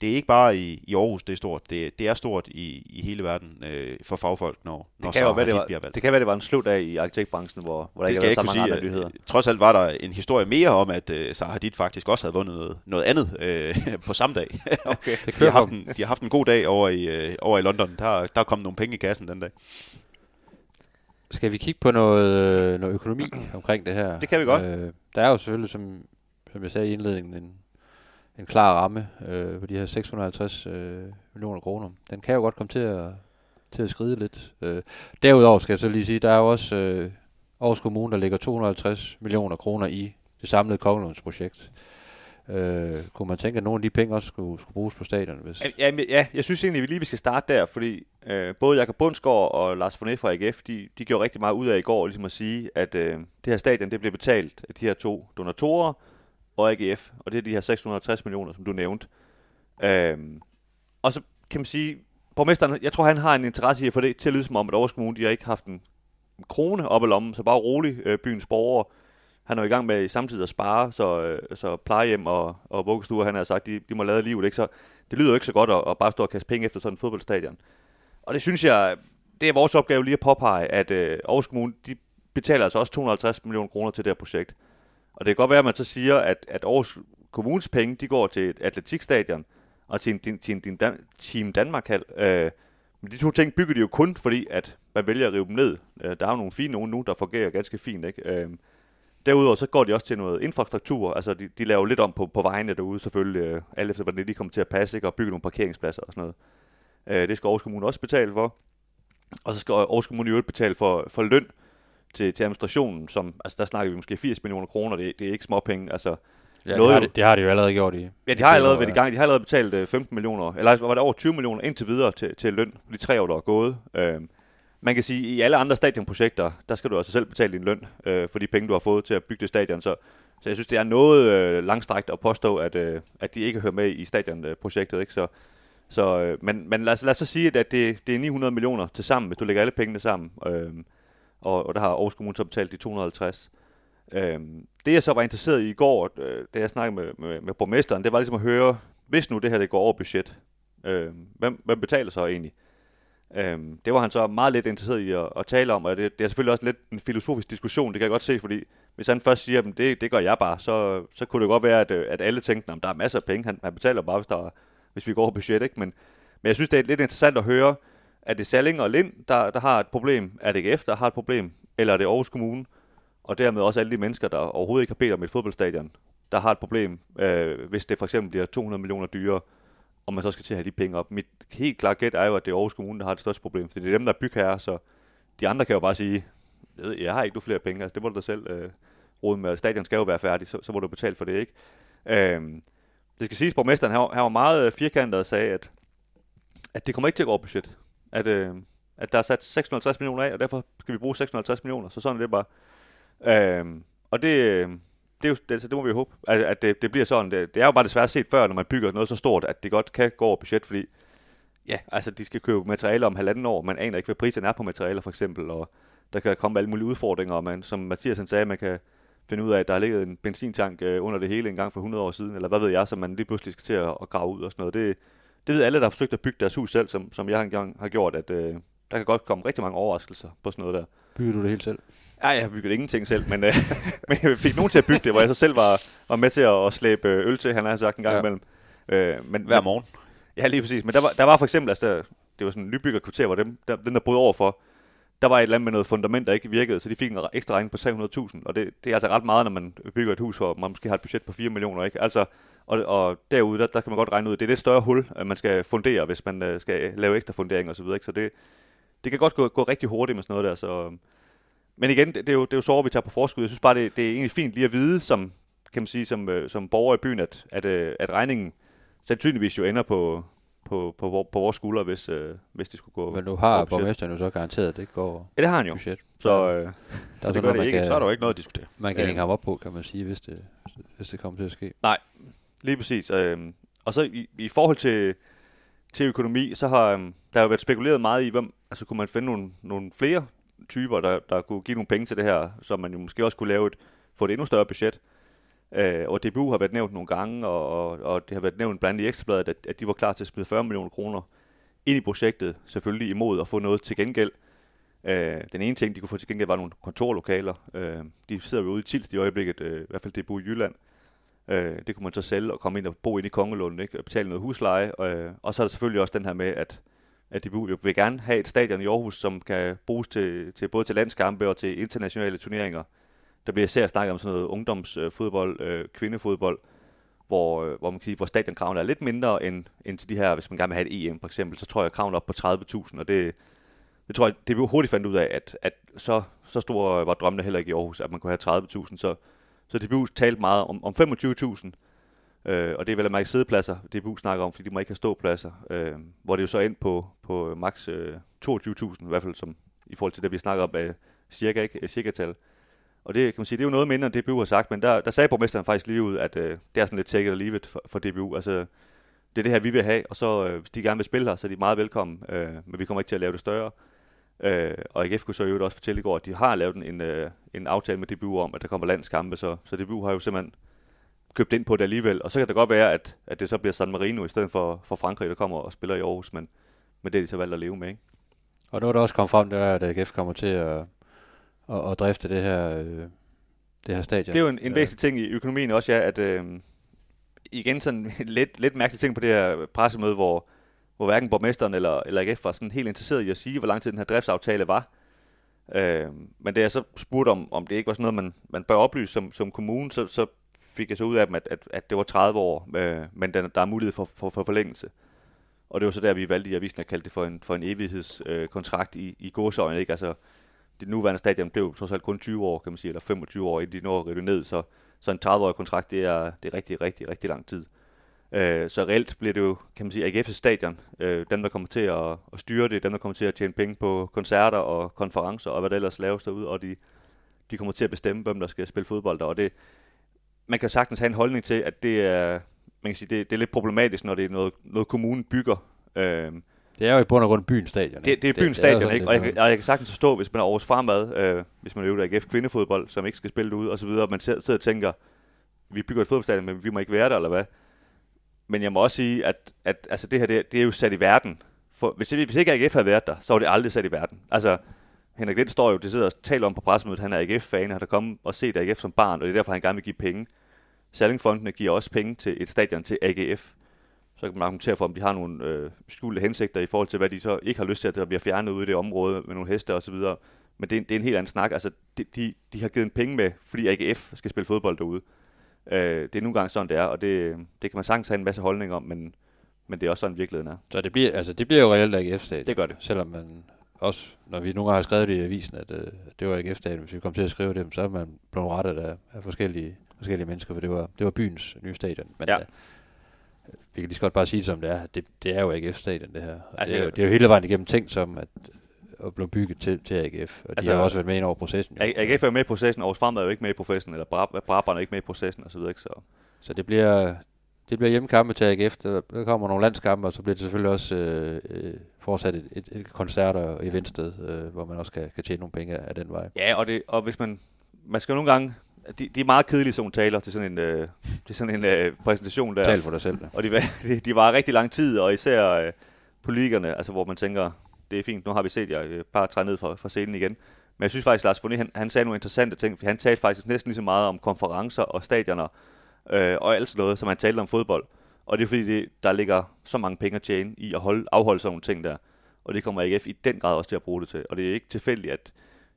A: det er ikke bare i, i Aarhus, det er stort. Det, det er stort i, i hele verden øh, for fagfolk, når, når
F: Det kan,
A: Zaha
F: være, det, var,
A: bliver valgt.
F: det kan være, det var en slut af i arkitektbranchen, hvor, hvor der
A: Det
F: ikke været så mange
A: sige.
F: andre nyheder.
A: Øh, Trods alt var der en historie mere om, at uh, Zaha Hadid faktisk også havde vundet noget, noget andet øh, på samme dag.
F: Okay.
A: De, har haft en, de har haft en god dag over i, øh, over i London. Der, der er kommet nogle penge i kassen den dag.
E: Skal vi kigge på noget, øh, noget økonomi omkring det her?
F: Det kan vi godt.
E: Øh, der er jo selvfølgelig, som, som jeg sagde i indledningen, en, en klar ramme øh, på de her 650 øh, millioner kroner. Den kan jo godt komme til at, til at skride lidt. Øh, derudover skal jeg så lige sige, der er jo også øh, Aarhus Kommune, der ligger 250 millioner kroner i det samlede Kongelundsprojekt. Øh, kunne man tænke, at nogle af de penge også skulle, skulle bruges på stadion? Hvis...
F: Ja, ja, jeg synes egentlig, vi lige vi skal starte der, fordi øh, både Jakob Bundsgaard og Lars Fonet fra AGF, de, de gjorde rigtig meget ud af i går, ligesom at sige, at øh, det her stadion, det blev betalt af de her to donatorer og AGF, og det er de her 660 millioner, som du nævnte. Øh, og så kan man sige, borgmesteren, jeg tror, han har en interesse i at få det til at lyde som om, at Aarhus Kommune, de har ikke haft en krone op i lommen, så bare rolig, øh, byens borgere. Han er jo i gang med samtidig at spare, så, øh, så plejehjem og, og vuggestuer, han har sagt, de, de må lade livet, ikke? Så det lyder jo ikke så godt at, at bare stå og kaste penge efter sådan en fodboldstadion. Og det synes jeg, det er vores opgave lige at påpege, at øh, Aarhus Kommune, de betaler altså også 250 millioner kroner til det her projekt. Og det kan godt være, at man så siger, at, at Aarhus Kommunes penge, de går til et atletikstadion og til en, til en, til en Dan- Team Danmark-hal. Øh, men de to ting bygger de jo kun, fordi at man vælger at rive dem ned. Øh, der er jo nogle fine nogen nu, der fungerer ganske fint, ikke? Øh, Derudover så går de også til noget infrastruktur, altså de, de laver lidt om på, på vejene derude selvfølgelig, øh, alt efter hvordan det lige kommer til at passe, ikke? og bygge nogle parkeringspladser og sådan noget. Øh, det skal Aarhus Kommune også betale for. Og så skal Aarhus Kommune i øvrigt betale for, for løn til, til administrationen, som, altså der snakker vi måske 80 millioner kroner, det, det er ikke småpenge, altså
E: ja, det,
F: noget
E: har
F: jo-
E: de, det har de jo allerede gjort i.
F: Ja, de har allerede været i gang. De har allerede betalt øh, 15 millioner, eller var det over 20 millioner indtil videre til, til løn de tre år, der er gået. Øh, man kan sige, at i alle andre stadionprojekter, der skal du altså selv betale din løn øh, for de penge, du har fået til at bygge det stadion. Så, så jeg synes, det er noget øh, langstrækt at påstå, at, øh, at de ikke hører med i stadionprojektet. Ikke? Så, så, øh, men men lad, os, lad os så sige, at det, det er 900 millioner til sammen, hvis du lægger alle pengene sammen. Øh, og, og der har Aarhus Kommune så betalt de 250. Øh, det jeg så var interesseret i i går, øh, da jeg snakkede med, med, med borgmesteren, det var ligesom at høre, hvis nu det her det går over budget, øh, hvem, hvem betaler så egentlig? Øhm, det var han så meget lidt interesseret i at, at tale om, og det, det er selvfølgelig også lidt en filosofisk diskussion, det kan jeg godt se, fordi hvis han først siger, at det, det gør jeg bare, så, så kunne det godt være, at, øh, at alle tænkte, at der er masser af penge, han, han betaler bare, hvis, der, er- hvis vi går over budget, ikke? Men, men jeg synes, det er lidt interessant at høre, er det Salling og Lind, der, der har et problem? Er det GF, der har et problem? Eller er det Aarhus Kommune? Og dermed også alle de mennesker, der overhovedet ikke har bedt om et fodboldstadion, der har et problem, øh, hvis det for eksempel bliver 200 millioner dyrere, og man så skal til at have de penge op. Mit helt klare gæt er jo, at det er Aarhus Kommune, der har det største problem, for det er dem, der er bygherrer, så de andre kan jo bare sige, jeg, jeg har ikke du flere penge, altså det må du da selv øh, rode med, stadion skal jo være færdig, så, så må du betale for det, ikke? Øh, det skal siges, borgmesteren han, var- han var meget øh, firkantet og sagde, at, at det kommer ikke til at gå over budget. At, øh, at der er sat 650 millioner af, og derfor skal vi bruge 650 millioner, så sådan er det bare. Øh, og det, øh, det, er jo, det, altså, det må vi jo håbe, at, at det, det bliver sådan. Det, det er jo bare desværre set før, når man bygger noget så stort, at det godt kan gå over budget, fordi ja, altså de skal købe materialer om halvanden år, man aner ikke, hvad prisen er på materialer for eksempel, og der kan komme alle mulige udfordringer, og man, som Mathias han sagde, man kan finde ud af, at der har ligget en benzintank øh, under det hele en gang for 100 år siden, eller hvad ved jeg, som man lige pludselig skal til at, at grave ud og sådan noget. Det, det ved alle, der har forsøgt at bygge deres hus selv, som, som jeg engang har gjort, at øh, der kan godt komme rigtig mange overraskelser på sådan noget der.
E: Bygger du det helt selv?
F: Ja, jeg har bygget ingenting selv, men, øh, men jeg fik nogen til at bygge det, hvor jeg så selv var, var med til at, at slæbe øh, øl til, han har sagt en gang
E: Ja.
F: imellem. Øh, men,
A: Hver morgen.
F: Ja, lige præcis. Men der var, der var for eksempel, altså der, det var sådan en nybyggerkvarter, hvor dem, der, den der brød over for, der var et eller andet med noget fundament, der ikke virkede, så de fik en ekstra regning på 300.000, og det, det er altså ret meget, når man bygger et hus, hvor man måske har et budget på 4 millioner, ikke? Altså, og, og derude, der, der kan man godt regne ud, det er det større hul, man skal fundere, hvis man øh, skal lave ekstra fundering og så videre, ikke? Så det, det kan godt gå, gå rigtig hurtigt med sådan noget der, så... Øhm, men igen, det, det er jo, det er jo så, vi tager på forskud. Jeg synes bare, det, det er egentlig fint lige at vide, som, kan man sige, som, øh, som borger i byen, at, at, øh, at regningen sandsynligvis jo ender på, på, på, på vores skuldre, hvis, øh, hvis det skulle gå
E: Men nu har borgmesteren jo så garanteret, at det ikke går
F: Ja, det har han jo.
E: budget.
F: Så, øh,
E: der er
F: det gør det ikke.
E: kan,
A: Så er der jo ikke noget at diskutere.
E: man kan
F: Øh.
E: hænge ham op på, kan man sige, hvis det, hvis det kommer til at ske.
F: Lige præcis. Øhm, og så i, i forhold til, til økonomi, så har øhm, der har jo været spekuleret meget i, hvem, altså kunne man finde nogle, nogle flere typer, der, der kunne give nogle penge til det her, så man jo måske også kunne lave et, få et endnu større budget. Øh, og DBU har været nævnt nogle gange, og, og, og det har været nævnt blandt andet i Ekstrabladet, at, at de var klar til at smide 40 millioner kroner ind i projektet, selvfølgelig imod at få noget til gengæld. Øh, den ene ting, de kunne få til gengæld, var nogle kontorlokaler. Øh, de sidder jo ude i Tilst i øjeblikket, øh, i hvert fald DBU i Jylland. Øh, det kunne man så sælge og komme ind og bo ind i Kongelund, ikke? og betale noget husleje. Øh, og så er der selvfølgelig også den her med, at, at de vil gerne have et stadion i Aarhus, som kan bruges til, til både til landskampe og til internationale turneringer. Der bliver især snakket om sådan noget ungdomsfodbold, øh, øh, kvindefodbold, hvor, øh, hvor man kan sige, hvor stadionkravene er lidt mindre end, end til de her, hvis man gerne vil have et EM for eksempel, så tror jeg, at kravene er op på 30.000, og det, det tror jeg, det blev hurtigt fandt ud af, at, at så, så store var drømmene heller ikke i Aarhus, at man kunne have 30.000, så, så DBU talte meget om, om 25.000, øh, og det er vel at mærke det DBU snakker om, fordi de må ikke have ståpladser, øh, hvor det jo så ind på, på max øh, 22.000, i hvert fald som, i forhold til det, vi snakker om øh, cirka, ikke, øh, cirka tal. Og det, kan man sige, det er jo noget mindre, end DBU har sagt, men der, der sagde borgmesteren faktisk lige ud, at øh, det er sådan lidt take it or leave it for, for DBU. Altså, det er det her, vi vil have, og så øh, hvis de gerne vil spille her, så er de meget velkommen, øh, men vi kommer ikke til at lave det større. Øh, og AGF kunne så jo også fortælle i går, at de har lavet en, en, øh, en aftale med DBU om, at der kommer landskampe, så, så DBU har jo simpelthen købt ind på det alligevel. Og så kan det godt være, at, at det så bliver San Marino i stedet for, for Frankrig, der kommer og spiller i Aarhus, men, men det er de så valgt at leve med, ikke?
E: Og noget, der også kom frem, det er, at AGF kommer til at, at, at drifte det her, øh, det her stadion.
F: Det er jo en, en
E: Øh,
F: væsentlig ting i økonomien også, ja, at øh, igen sådan en lidt, lidt mærkelig ting på det her pressemøde, hvor, hvor hverken borgmesteren eller, eller AGF var sådan helt interesseret i at sige, hvor lang tid den her driftsaftale var. Øh, men da jeg så spurgte om, om det ikke var sådan noget, man, man bør oplyse som, som kommune, så, så fik jeg så ud af dem, at, at, at det var 30 år, øh, men der, der er mulighed for, for, for forlængelse. Og det var så der, vi valgte i avisen at kalde det for en, for en evighedskontrakt øh, i, i gåsøjne, ikke? Altså, det nuværende stadion blev trods alt kun 20 år, kan man sige, eller 25 år, inden de når at rive det ned, så, så en 30-årig kontrakt, det er, det er rigtig, rigtig, rigtig lang tid. Øh, så reelt bliver det jo, kan man sige, AGF's stadion, øh, dem der kommer til at, at styre det, dem der kommer til at tjene penge på koncerter og konferencer og hvad der ellers laves derude, og de, de kommer til at bestemme, hvem der skal spille fodbold der, og det, man kan sagtens have en holdning til, at det er, man kan sige, det, det er lidt problematisk, når det er noget, noget kommunen bygger. Øh,
E: det er jo i bund og grund byens stadion.
F: det, det er byens
E: det er
F: stadion,
E: sådan
F: ikke?
E: lidt
F: Og jeg, kan- og jeg kan sagtens forstå, hvis man er Aarhus Farmad, øh, hvis man øver AGF kvindefodbold, som ikke skal spille det ud, og så videre, og man sidder og tænker, vi bygger et fodboldstadion, men vi må ikke være der, eller hvad? Men jeg må også sige, at, at altså det her, det, det er jo sat i verden. For hvis, hvis ikke AGF havde været der, så var det aldrig sat i verden. Altså, Henrik Lind står jo, det sidder og taler om på pressemødet, han er AGF-fan, han har kommet og set AGF som barn, og det er derfor, han gerne vil give penge. Salingfondene giver også penge til et stadion til AGF. Så kan man argumentere for, om de har nogle øh, skjulte hensigter i forhold til, hvad de så ikke har lyst til, at der bliver fjernet ude i det område med nogle heste osv. Men det er, det er en helt anden snak. Altså, de, de, de har givet en penge med, fordi AGF skal spille fodbold derude. Øh, det er nogle gange sådan, det er, og det, det kan man sagtens have en masse holdning om, men, men det er også sådan, virkeligheden er.
E: Så det bliver, altså, det bliver jo reelt AGF-stadion.
F: Det gør det.
E: Selvom man også, når vi nogle gange har skrevet det i avisen, at øh, det var AGF-stadion, hvis vi kom til at skrive det, så er man blevet rettet af, af forskellige, forskellige mennesker, for det var, det var byens nye stadion. Men
F: Ja.
E: Vi kan lige så godt bare sige det som det er. Det, det er jo AGF-stadion, det her. Og
F: Altså,
E: det, er jo, det er jo hele vejen igennem tænkt som, at og blev bygget til, til AGF. Og de
F: Altså,
E: har også været med ind over processen. jo.
F: AGF er jo med i processen, Aarhus Fremad er jo ikke med i processen, eller Brab- Brabrand er ikke med i processen osv. Så, så.
E: Så det bliver, det bliver hjemmekampe til AGF. Der, der kommer nogle landskampe, og så bliver det selvfølgelig også øh, øh, fortsat et, et, et koncert- og eventsted, øh, hvor man også kan, kan tjene nogle penge af, den vej.
F: Ja, og, det, og hvis man, man skal nogle gange, de, de er meget kedelige nogle taler til sådan en, øh, til sådan en øh, præsentation der.
E: Tal for dig selv. da.
F: Og de, var- de, de var rigtig lang tid, og især øh, politikerne, altså hvor man tænker, det er fint, nu har vi set jer, øh, bare træde ned fra, fra scenen igen. Men jeg synes faktisk, Lars Bonnet, han, han sagde nogle interessante ting, for han talte faktisk næsten lige så meget om konferencer og stadioner, øh, og alt sådan noget, som han talte om fodbold. Og det er fordi, det, der ligger så mange penge at tjene i at holde, afholde sådan nogle ting der. Og det kommer AGF i den grad også til at bruge det til. Og det er ikke tilfældigt, at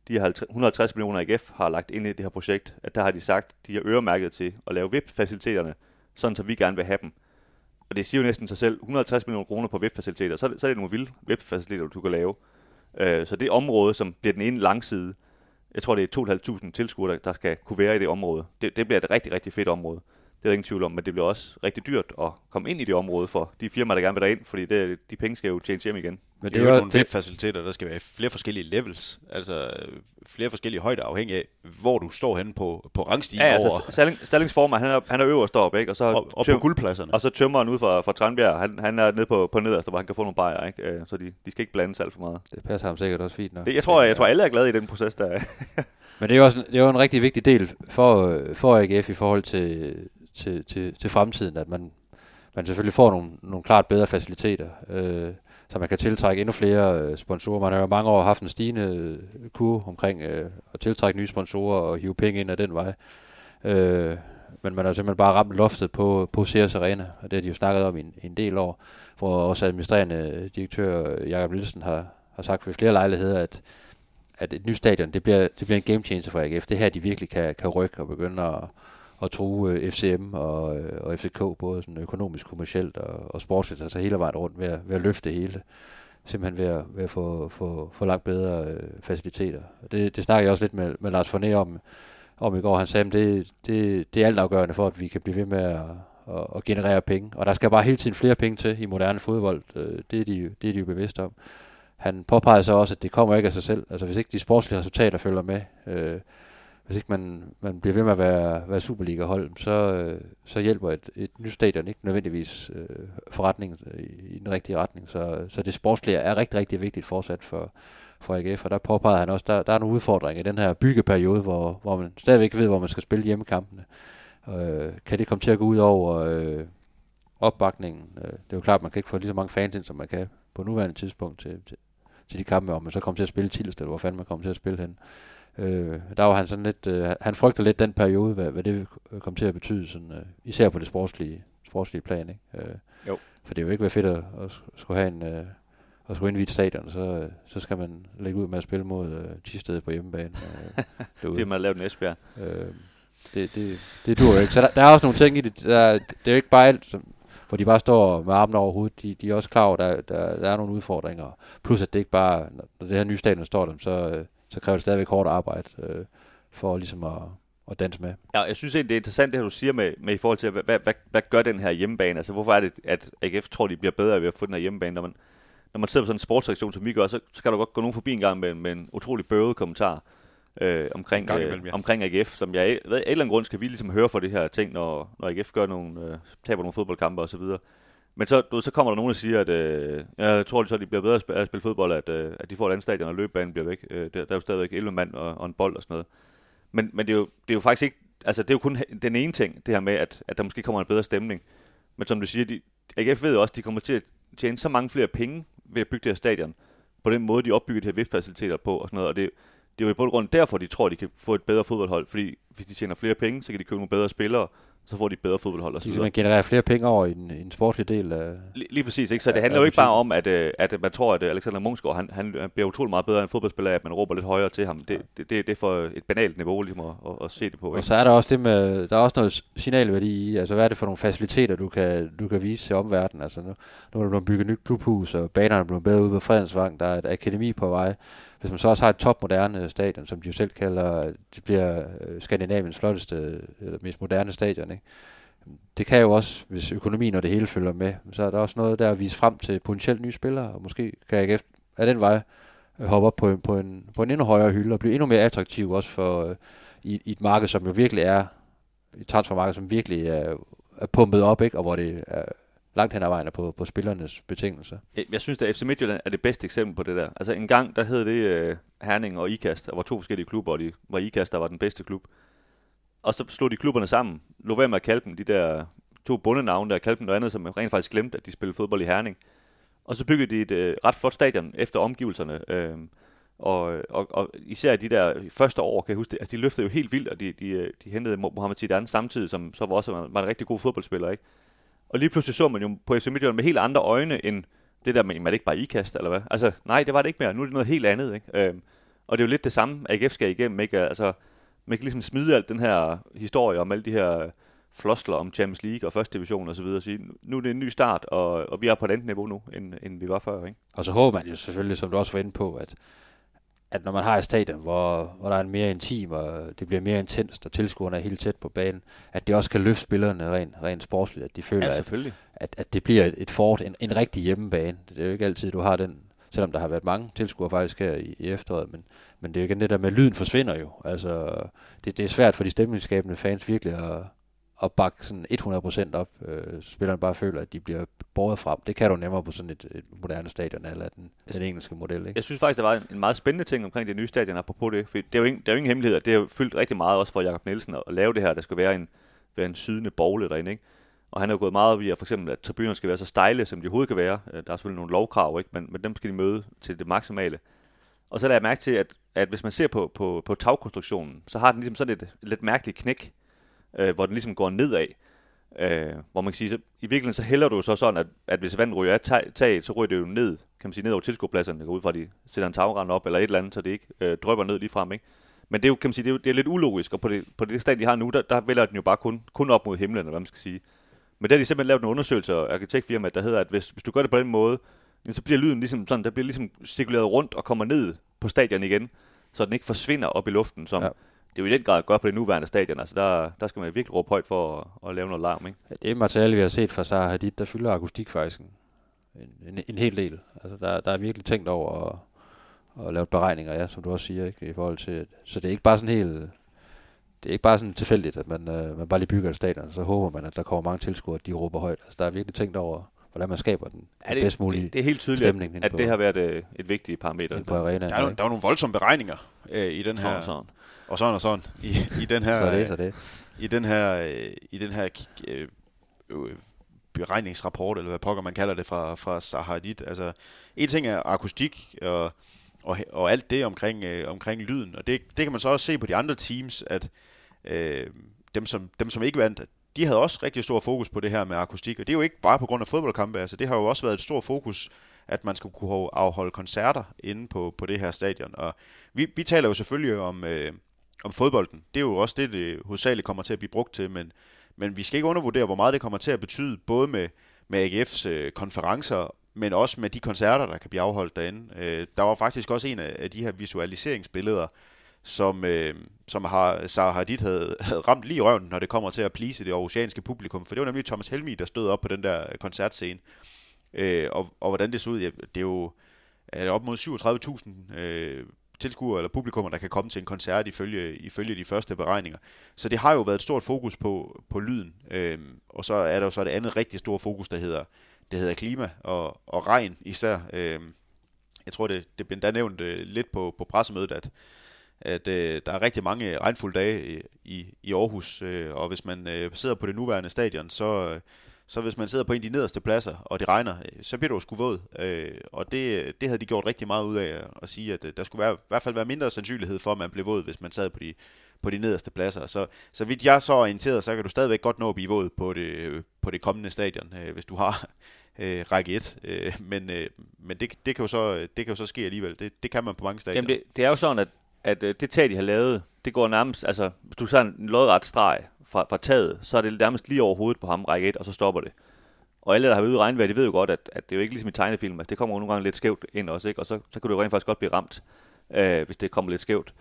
F: de 150 millioner AGF har lagt ind i det her projekt, at der har de sagt, de er øremærket til at lave VIP-faciliteterne, sådan som vi gerne vil have dem. Og det siger jo næsten sig selv, 150 millioner kroner på VIP-faciliteter, så, det- så er det nogle vilde VIP-faciliteter, du kan lave. Øh, så det område, som bliver den ene langside, jeg tror det er 2.500 tilskuere, der- der skal kunne være i det område. Det, det bliver et rigtig, rigtig fedt område. Det er der ingen tvivl om, men det bliver også rigtig dyrt at komme ind i det område for de firmaer, der gerne vil derind, fordi det, de penge skal jo tjene hjem igen.
E: Men
A: Det er jo nogle VIP-faciliteter, der skal være flere forskellige levels, altså øh, flere forskellige højder, afhængig af, hvor du står henne på, på rangstigen
F: Ja,
A: ja, over,
F: altså Salling, han er, han er øverst deroppe, ikke? Og så,
A: og, og
F: tøm-
A: på guldpladserne.
F: og så tømmeren ud fra, fra Tranbjerg, han, han er nede på, på nederste, hvor han kan få nogle bajer, ikke? Øh, Så de, de skal ikke blande sig alt for meget.
E: Det passer ham sikkert også fint nok.
F: Det, jeg, tror, jeg, jeg tror, alle er glade i den proces, der er.
E: Men det er jo også en, det er jo en rigtig vigtig del for, øh, for AGF i forhold til, til, til, til fremtiden, at man, man selvfølgelig får nogle, nogle klart bedre faciliteter, øh, så man kan tiltrække endnu flere øh, sponsorer. Man har jo mange år haft en stigende øh, kur omkring øh, at tiltrække nye sponsorer og hive penge ind ad den vej. Øh, men man har simpelthen bare ramt loftet på, på Sears Arena, og det har de jo snakket om i en, en del år, hvor også administrerende øh, direktør Jakob Nielsen har, har sagt ved flere lejligheder, at at et nyt stadion, det bliver, det bliver en game changer for AGF. Det er her, de virkelig kan, kan rykke og begynde at, at true øh, FCM og, øh, og FCK, både sådan økonomisk, kommercielt og, og sportsligt, altså hele vejen rundt ved at, ved at løfte hele. Simpelthen ved at, ved at få, få, få langt bedre øh, faciliteter. Det, det snakker jeg også lidt med, med Lars Forné om, om i går. Han sagde, at det, det, det er altafgørende for, at vi kan blive ved med at, at, at generere penge. Og der skal bare hele tiden flere penge til i moderne fodbold. Øh, det er de, det er de jo bevidste om. Han påpeger så også, at det kommer ikke af sig selv. Altså hvis ikke de sportslige resultater følger med, øh, hvis ikke man, man bliver ved med at være, være Superliga-hold, så, øh, så hjælper et, et nyt stadion ikke nødvendigvis øh, forretningen øh, i, i den rigtige retning. Så, så det sportslige er rigtig, rigtig vigtigt fortsat for, for AGF, og der påpeger han også, der, der er nogle udfordringer i den her byggeperiode, hvor, hvor man stadigvæk ikke ved, hvor man skal spille hjemmekampene. Øh, kan det komme til at gå ud over øh, opbakningen? Øh, det er jo klart, at man kan ikke få lige så mange fans ind, som man kan på nuværende tidspunkt til, til, til de kampe, om man så kommer til at spille Tilst, eller hvor fanden man kommer til at spille hen. Øh, der var han sådan lidt, øh, han frygter lidt den periode, hvad, hvad det komme til at betyde, sådan, øh, især på det sportslige, sportslige plan. Ikke? Øh,
F: Jo.
E: For det er jo ikke være fedt at, at skulle have en, øh, at skulle indvide stadion, så, øh, så skal man lægge ud med at spille mod øh, Tisted på hjemmebane. Øh.
F: Det man har lavet en Esbjerg.
E: Øh, det, det, det dur jo ikke. Så der, der er også nogle ting i det. Der, det er jo ikke bare alt, som, hvor de bare står med armene over hovedet. De, de er også klar over, at der, der, der er nogle udfordringer. Plus at det ikke bare, når det her nye stadion står dem, så, øh, så kræver det stadigvæk hårdt arbejde øh, for ligesom at, at danse med.
F: Ja, jeg synes egentlig, det er interessant, det her, du siger med, med i forhold til, hvad, hvad, hvad, hvad gør den her hjemmebane? Altså, hvorfor er det, at AGF tror, de bliver bedre ved at få den her hjemmebane? Når man, når man sidder på sådan en sportssektion, som vi gør, så, så kan der godt gå nogen forbi en gang med, med en utrolig bøvet kommentar øh, omkring, øh,
A: imellem, ja.
F: omkring AGF, som jeg ved, af en eller anden grund skal vi ligesom høre for det her ting, når, når AGF gør nogle, øh, taber nogle fodboldkampe og så videre. Men så, du, så kommer der nogen, der siger, at øh, jeg tror, så de bliver bedre at spille, at spille fodbold, at, øh, at de får et andet stadion, og løbebanen bliver væk. Øh, der, der er jo stadigvæk 11 mand og, og en bold og sådan noget. Men, men det, er jo, det er jo faktisk ikke, altså det er jo kun den ene ting, det her med, at, at der måske kommer en bedre stemning. Men som du siger, de, AGF ved jo også, at de kommer til at tjene så mange flere penge ved at bygge det her stadion, på den måde, de opbygger de her VIP-faciliteter på og sådan noget. Og det, det er jo i bund og grund derfor, de tror, de kan få et bedre fodboldhold, fordi hvis de tjener flere penge, så kan de købe nogle bedre spillere, så får de et bedre fodboldhold og så
E: De
F: videre.
E: kan generere flere penge over i den, i den sportlige del af...
F: Lige, lige præcis, ikke? Så det handler jo ikke bare om, at, øh, at man tror, at øh, Alexander Munchsgaard, han, han bliver utrolig meget bedre end fodboldspiller, at man råber lidt højere til ham. Det, det, det, er for et banalt niveau ligesom at, at, at se det på.
E: Og
F: Ikke?
E: så er der også det med, der er også noget signalværdi i, altså hvad er det for nogle faciliteter, du kan, du kan vise til omverdenen. Altså nu, nu er der blevet bygget nyt klubhus, og banerne er blevet bedre ude på Fredensvang, der er et akademi på vej. Hvis man så også har et topmoderne stadion, som de jo selv kalder, det bliver øh, Skandinaviens flotteste, eller mest moderne stadion, ikke? Det kan jo også, hvis økonomien og det hele følger med, så er der også noget der at vise frem til potentielt nye spillere, og måske kan AGF af den vej øh, hoppe op på en, på, en, på en endnu højere hylde og blive endnu mere attraktiv også for øh, i, i et marked, som jo virkelig er et transfermarked, som virkelig er, er pumpet op, ikke? og hvor det er langt hen ad vejen på, på spillernes betingelser.
F: Jeg, jeg synes, at FC Midtjylland er det bedste eksempel på det der. Altså en gang, der hed det uh, Herning og Ikast. Der var to forskellige klubber, og de, var Ikast der var den bedste klub. Og så slog de klubberne sammen. Lå være med at kalde dem de der to bundenavne, der kaldte dem noget andet, som rent faktisk glemte, at de spillede fodbold i Herning. Og så byggede de et øh, ret flot stadion efter omgivelserne. Øh, og, og, og især de der første år, kan jeg huske det, altså de løftede jo helt vildt, og de, de, øh, de hentede Mohamed Zidane samtidig, som så var også var, var en rigtig god fodboldspiller, ikke? Og lige pludselig så man jo på FC Midtjylland med helt andre øjne, end det der med, er det ikke bare ikast, eller hvad? Altså, nej, det var det ikke mere. Nu er det noget helt andet, ikke? Øhm, og det er jo lidt det samme, AGF skal igennem, ikke? Altså, man kan ligesom smide alt den her historie om alle de her flosler om Champions League og første division og så videre og sige, nu er det en ny start, og, og vi er på et andet niveau nu, end, end vi var før, ikke?
E: Og så håber man jo selvfølgelig, som du også var inde på, at, at når man har et stadion, hvor, hvor der er en mere intim, og det bliver mere intenst, og tilskuerne er helt tæt på banen, at det også kan løfte spillerne rent, rent sportsligt, at de føler,
F: ja,
E: at, at, at det bliver et, fort, en, en rigtig hjemmebane. Det er jo ikke altid, du har den, selvom der har været mange tilskuere faktisk her i, i efteråret, men, men det er jo igen det der med, lyden forsvinder jo. Altså, det, det er svært for de stemningsskabende fans virkelig at, at bakke sådan 100% op. Øh, spillerne bare føler, at de bliver båret frem. Det kan du nemmere på sådan et, et moderne stadion, eller den, den engelske model. Ikke?
F: Jeg synes faktisk, der var en, en meget spændende ting omkring det nye stadion, apropos det. For det er jo ingen, det er jo ingen hemmelighed, det har jo fyldt rigtig meget også for Jakob Nielsen at, at lave det her. Der skal være en, være en sydende bogle derinde. Ikke? Og han har jo gået meget op i, at for eksempel, at tribunerne skal være så stejle, som de overhovedet kan være. Øh, der er selvfølgelig nogle lovkrav, ikke? Men, men dem skal de møde til det maksimale. Og så lader jeg mærke til, at, at hvis man ser på, på, på tagkonstruktionen, så har den ligesom sådan et lidt mærkeligt knæk, øh, hvor den ligesom går nedad. Øh, hvor man kan sige, så i virkeligheden så hælder du så sådan, at, at hvis vandet ryger af taget, så ryger det jo ned, kan man sige, ned over tilskuerpladserne, det går ud fra, at de sætter en tagrand op, eller et eller andet, så det ikke øh, drøber ned lige frem, ikke? Men det er jo, kan man sige, det er, jo, det er lidt ulogisk, og på det, på det stand, de har nu, der, der vælger den jo bare kun, kun op mod himlen, eller hvad man skal sige. Men der har de simpelthen lavet en undersøgelse af arkitektfirmaet, der hedder, at hvis, hvis du gør det på den måde, så bliver lyden ligesom sådan, der bliver ligesom cirkuleret rundt og kommer ned på stadion igen, så den ikke forsvinder op i luften, som ja det er jo i den grad godt på det nuværende stadion. Altså der, der skal man virkelig råbe højt for at, at lave noget larm. Ikke?
E: Ja, det er materiale, vi har set fra Zaha Hadid, der fylder akustik faktisk en, en, en hel del. Altså der, der er virkelig tænkt over at, at lave beregninger, ja, som du også siger, ikke, i forhold til, så det er ikke bare sådan helt det er ikke bare sådan tilfældigt, at man, øh, man bare lige bygger et stadion, og så håber man, at der kommer mange tilskuere, at de råber højt. Altså, der er virkelig tænkt over, hvordan man skaber den,
F: ja, det, bedst mulige det, det er helt tydeligt, stemning. At, at på, det har været et, øh, et vigtigt parameter.
E: På arena,
A: der, er, der er nogle voldsomme beregninger øh, i den her...
F: Sådan, sådan.
A: Og sådan og sådan. I, i den her...
E: så det, så det.
A: I den her, i den her øh, øh, beregningsrapport, eller hvad pokker man kalder det, fra, fra Sahadid. Altså, en ting er akustik, og, og, og alt det omkring, øh, omkring lyden, og det, det kan man så også se på de andre teams, at øh, dem, som, dem, som ikke vandt, de havde også rigtig stor fokus på det her med akustik, og det er jo ikke bare på grund af fodboldkampe, altså det har jo også været et stort fokus, at man skulle kunne afholde koncerter inde på, på det her stadion. Og vi, vi taler jo selvfølgelig om, øh, om fodbolden. Det er jo også det, det hovedsageligt kommer til at blive brugt til, men, men vi skal ikke undervurdere, hvor meget det kommer til at betyde, både med, med AGF's øh, konferencer, men også med de koncerter, der kan blive afholdt derinde. Øh, der var faktisk også en af, af de her visualiseringsbilleder, som, øh, som har, Sarah Hadid havde, havde ramt lige i røven, når det kommer til at plise det oceanske publikum. For det var nemlig Thomas Helmi, der stod op på den der øh, koncertscene. Øh, og, og hvordan det så ud, ja, det er jo er op mod 37.000 øh, tilskuere eller publikummer, der kan komme til en koncert ifølge, ifølge de første beregninger. Så det har jo været et stort fokus på, på lyden. øhm, og så er der jo så det andet rigtig store fokus, der hedder, det hedder klima og, og regn især. Øhm, jeg tror, det, det blev endda nævnt øh, lidt på, på pressemødet, at at øh, der er rigtig mange regnfulde dage i, i Aarhus, øh, og hvis man øh, sidder på det nuværende stadion, så, øh, så hvis man sidder på en af de nederste pladser, og det regner, øh, så bliver du sgu våd. Øh, og det, det havde de gjort rigtig meget ud af at sige, at øh, der skulle være, i hvert fald være mindre sandsynlighed for, at man blev våd, hvis man sad på de, på de nederste pladser. Så, så vidt jeg så orienteret, så kan du stadigvæk godt nå at blive våd på det, øh, på det kommende stadion, øh, hvis du har øh, række 1. Øh, men øh, men det, det, kan jo så, det kan jo så ske alligevel. Det, det kan man på mange stadioner.
F: Jamen det, det er jo sådan, at at det tag, de har lavet, det går nærmest, altså, hvis du tager en lodret streg fra, fra taget, så er det nærmest lige over hovedet på ham, række 1, og så stopper det. Og alle, der har været ude i regnvejr, de ved jo godt, at, at det er jo ikke ligesom i tegnefilm, altså det kommer jo nogle gange lidt skævt ind også, ikke? og så, så kan du jo rent faktisk godt blive ramt, øh, hvis det kommer lidt skævt.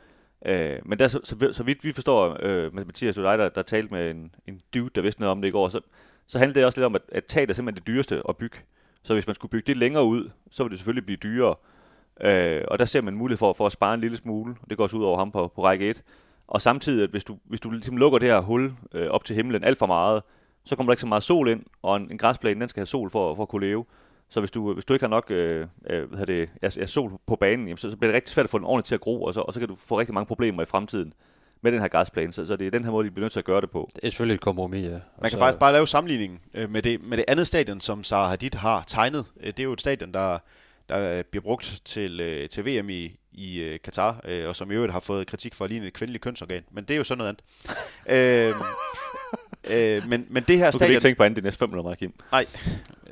F: Øh, men der, så, så, så vidt vi forstår, øh, Mathias og dig, der, der talte med en, en dude, der vidste noget om det i går, så, så handler det også lidt om, at, at taget er simpelthen det dyreste at bygge. Så hvis man skulle bygge det længere ud, så ville det selvfølgelig blive dyrere. Øh, og der ser man mulighed for, for at spare en lille smule. Det går også ud over ham på, på række 1. Og samtidig, at hvis du, hvis du ligesom lukker det her hul øh, op til himlen alt for meget, så kommer der ikke så meget sol ind, og en, en græsplæne, den skal have sol for, for at kunne leve. Så hvis du, hvis du ikke har nok øh, øh, hvad det, ja, ja, sol på banen, jamen, så, så bliver det rigtig svært at få den ordentligt til at gro, og så, og så kan du få rigtig mange problemer i fremtiden med den her græsplæne. Så, så det er den her måde, de bliver nødt til at gøre det på.
E: Det er selvfølgelig et kompromis, ja.
A: Man kan
E: så-
A: faktisk bare lave sammenligningen øh, med det, med det andet stadion, som Zaha Hadid har tegnet. Øh, Det er jo et stadion, der, der øh, bliver brugt til, øh, til VM i, i øh, Katar, øh, og som i øvrigt har fået kritik for at ligne et kvindeligt kønsorgan. Men det er jo sådan noget andet. øh, øh, men, men det her
F: Du
A: stadion...
F: ikke tænke på andet de næste 500 meget, Kim.
A: Nej,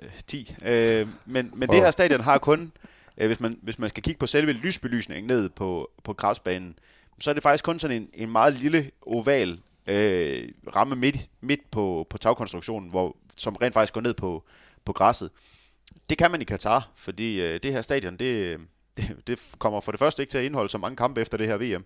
A: øh, 10. Øh, men men
E: Åh.
A: det her stadion har kun, øh, hvis, man, hvis man skal kigge på selve lysbelysningen ned på, på græsbanen, så er det faktisk kun sådan en, en meget lille oval øh, ramme midt, midt på, på tagkonstruktionen, hvor, som rent faktisk går ned på, på græsset. Det kan man i Katar, fordi øh, det her stadion, det, det, det kommer for det første ikke til at indeholde så mange kampe efter det her VM.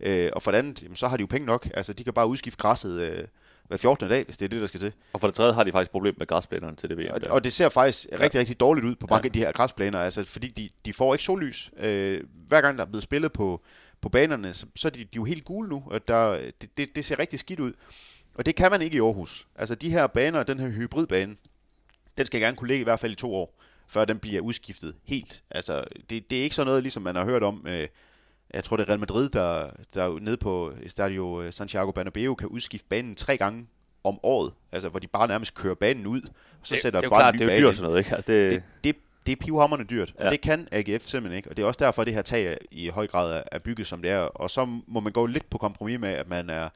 A: Øh, og for det andet, jamen, så har de jo penge nok. Altså, de kan bare udskifte græsset øh, hver 14. dag, hvis det er det, der skal til.
F: Og for det tredje har de faktisk problem med græsplænerne til det VM.
A: Og, og det ser faktisk ja. rigtig, rigtig dårligt ud på mange ja. af de her græsplæner, altså, fordi de, de får ikke sollys. Øh, hver gang der er blevet spillet på, på banerne, så, så er de, de er jo helt gule nu, og der, det, det, det ser rigtig skidt ud. Og det kan man ikke i Aarhus. Altså de her baner, den her hybridbane, den skal gerne kunne ligge i hvert fald i to år, før den bliver udskiftet helt. Altså det, det er ikke sådan noget, ligesom man har hørt om, øh, jeg tror det er Real Madrid, der, der nede på Stadio øh, Santiago Bernabeu kan udskifte banen tre gange om året, altså hvor de bare nærmest kører banen ud, og så
F: det,
A: sætter
F: det er
A: bare
F: klart,
A: en
F: det
A: ny
F: er jo dyrt sådan noget, ikke? Altså, det,
A: Det, det, det er pivhammerne dyrt, ja. Og det kan AGF simpelthen ikke, og det er også derfor, at det her tag i høj grad er bygget, som det er, og så må man gå lidt på kompromis med, at man er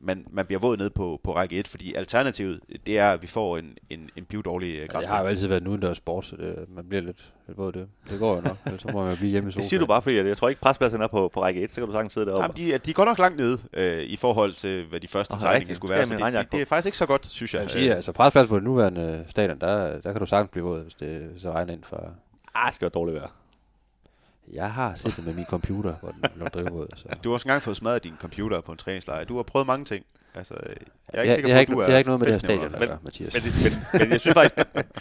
A: man, man bliver våd ned på, på række 1, fordi alternativet, det er, at vi får en, en, en pivdårlig øh,
E: Ja, det har jo altid været en udendørs sport, så det, man bliver lidt, lidt våd det. Det går jo nok, ellers så må man jo blive hjemme i sofaen.
F: det siger du bare, fordi jeg tror ikke, prespladsen er på, på række 1, så kan du sagtens sidde deroppe.
A: Jamen, de, de er godt nok langt nede øh, i forhold til, hvad de første
F: Åh,
A: tegninger skulle være. Så
F: med
A: det, det, det, er faktisk ikke så godt, synes jeg.
E: Jeg sige, altså presplads på det nuværende stadion, der, der kan du sagtens blive våd, hvis det så regner ind for...
F: Ah, det skal være dårligt vejr.
E: Jeg har set det med min computer, hvor den lå drive våd. Så.
A: Du har også engang fået smadret din computer på en træningslejr. Du har prøvet mange ting. Altså, jeg er ikke
E: Jeg-
A: sikker på, at
E: ikke,
A: du er
E: det har ikke noget med det her stadion at
F: Men-
E: gøre, Mathias.
F: Men, men, men jeg synes faktisk,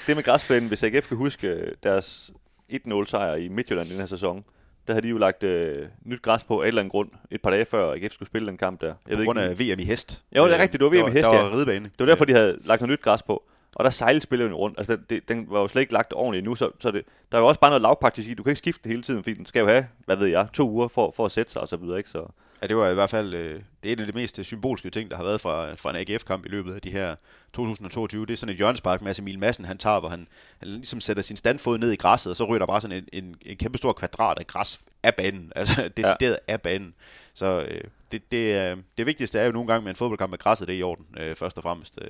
F: det med græsplænen, hvis AGF kan huske øh, deres 1-0 sejr i Midtjylland i den her sæson, der havde de jo lagt øh, nyt græs på af et eller andet grund, et par dage før AGF skulle spille den kamp der. Jeg
A: På grund
F: ikke,
A: af VM i hest.
F: Jo, det er rigtigt, det var VM i hest,
A: Der
F: ja.
A: var ridebane.
F: Det var derfor, de havde lagt noget nyt græs på. Og der sejlede spillerne rundt. Altså, den, det, den var jo slet ikke lagt ordentligt endnu, så, så det, der er jo også bare noget lavpraktisk i. Du kan ikke skifte det hele tiden, fordi den skal jo have, hvad ved jeg, to uger for, for at sætte sig og så videre, ikke? Så,
A: Ja, det var i hvert fald øh, det er en af de mest symbolske ting, der har været fra, fra en AGF-kamp i løbet af de her 2022. Det er sådan et hjørnespark, Mads Emil Madsen han tager, hvor han, han ligesom sætter sin standfod ned i græsset, og så ryger der bare sådan en, en, en kæmpe stor kvadrat af græs af banen, altså decideret ja. af banen. Så øh, det, det, er, det vigtigste er jo nogle gange med en fodboldkamp, at græsset det er i orden, øh, først og fremmest, øh,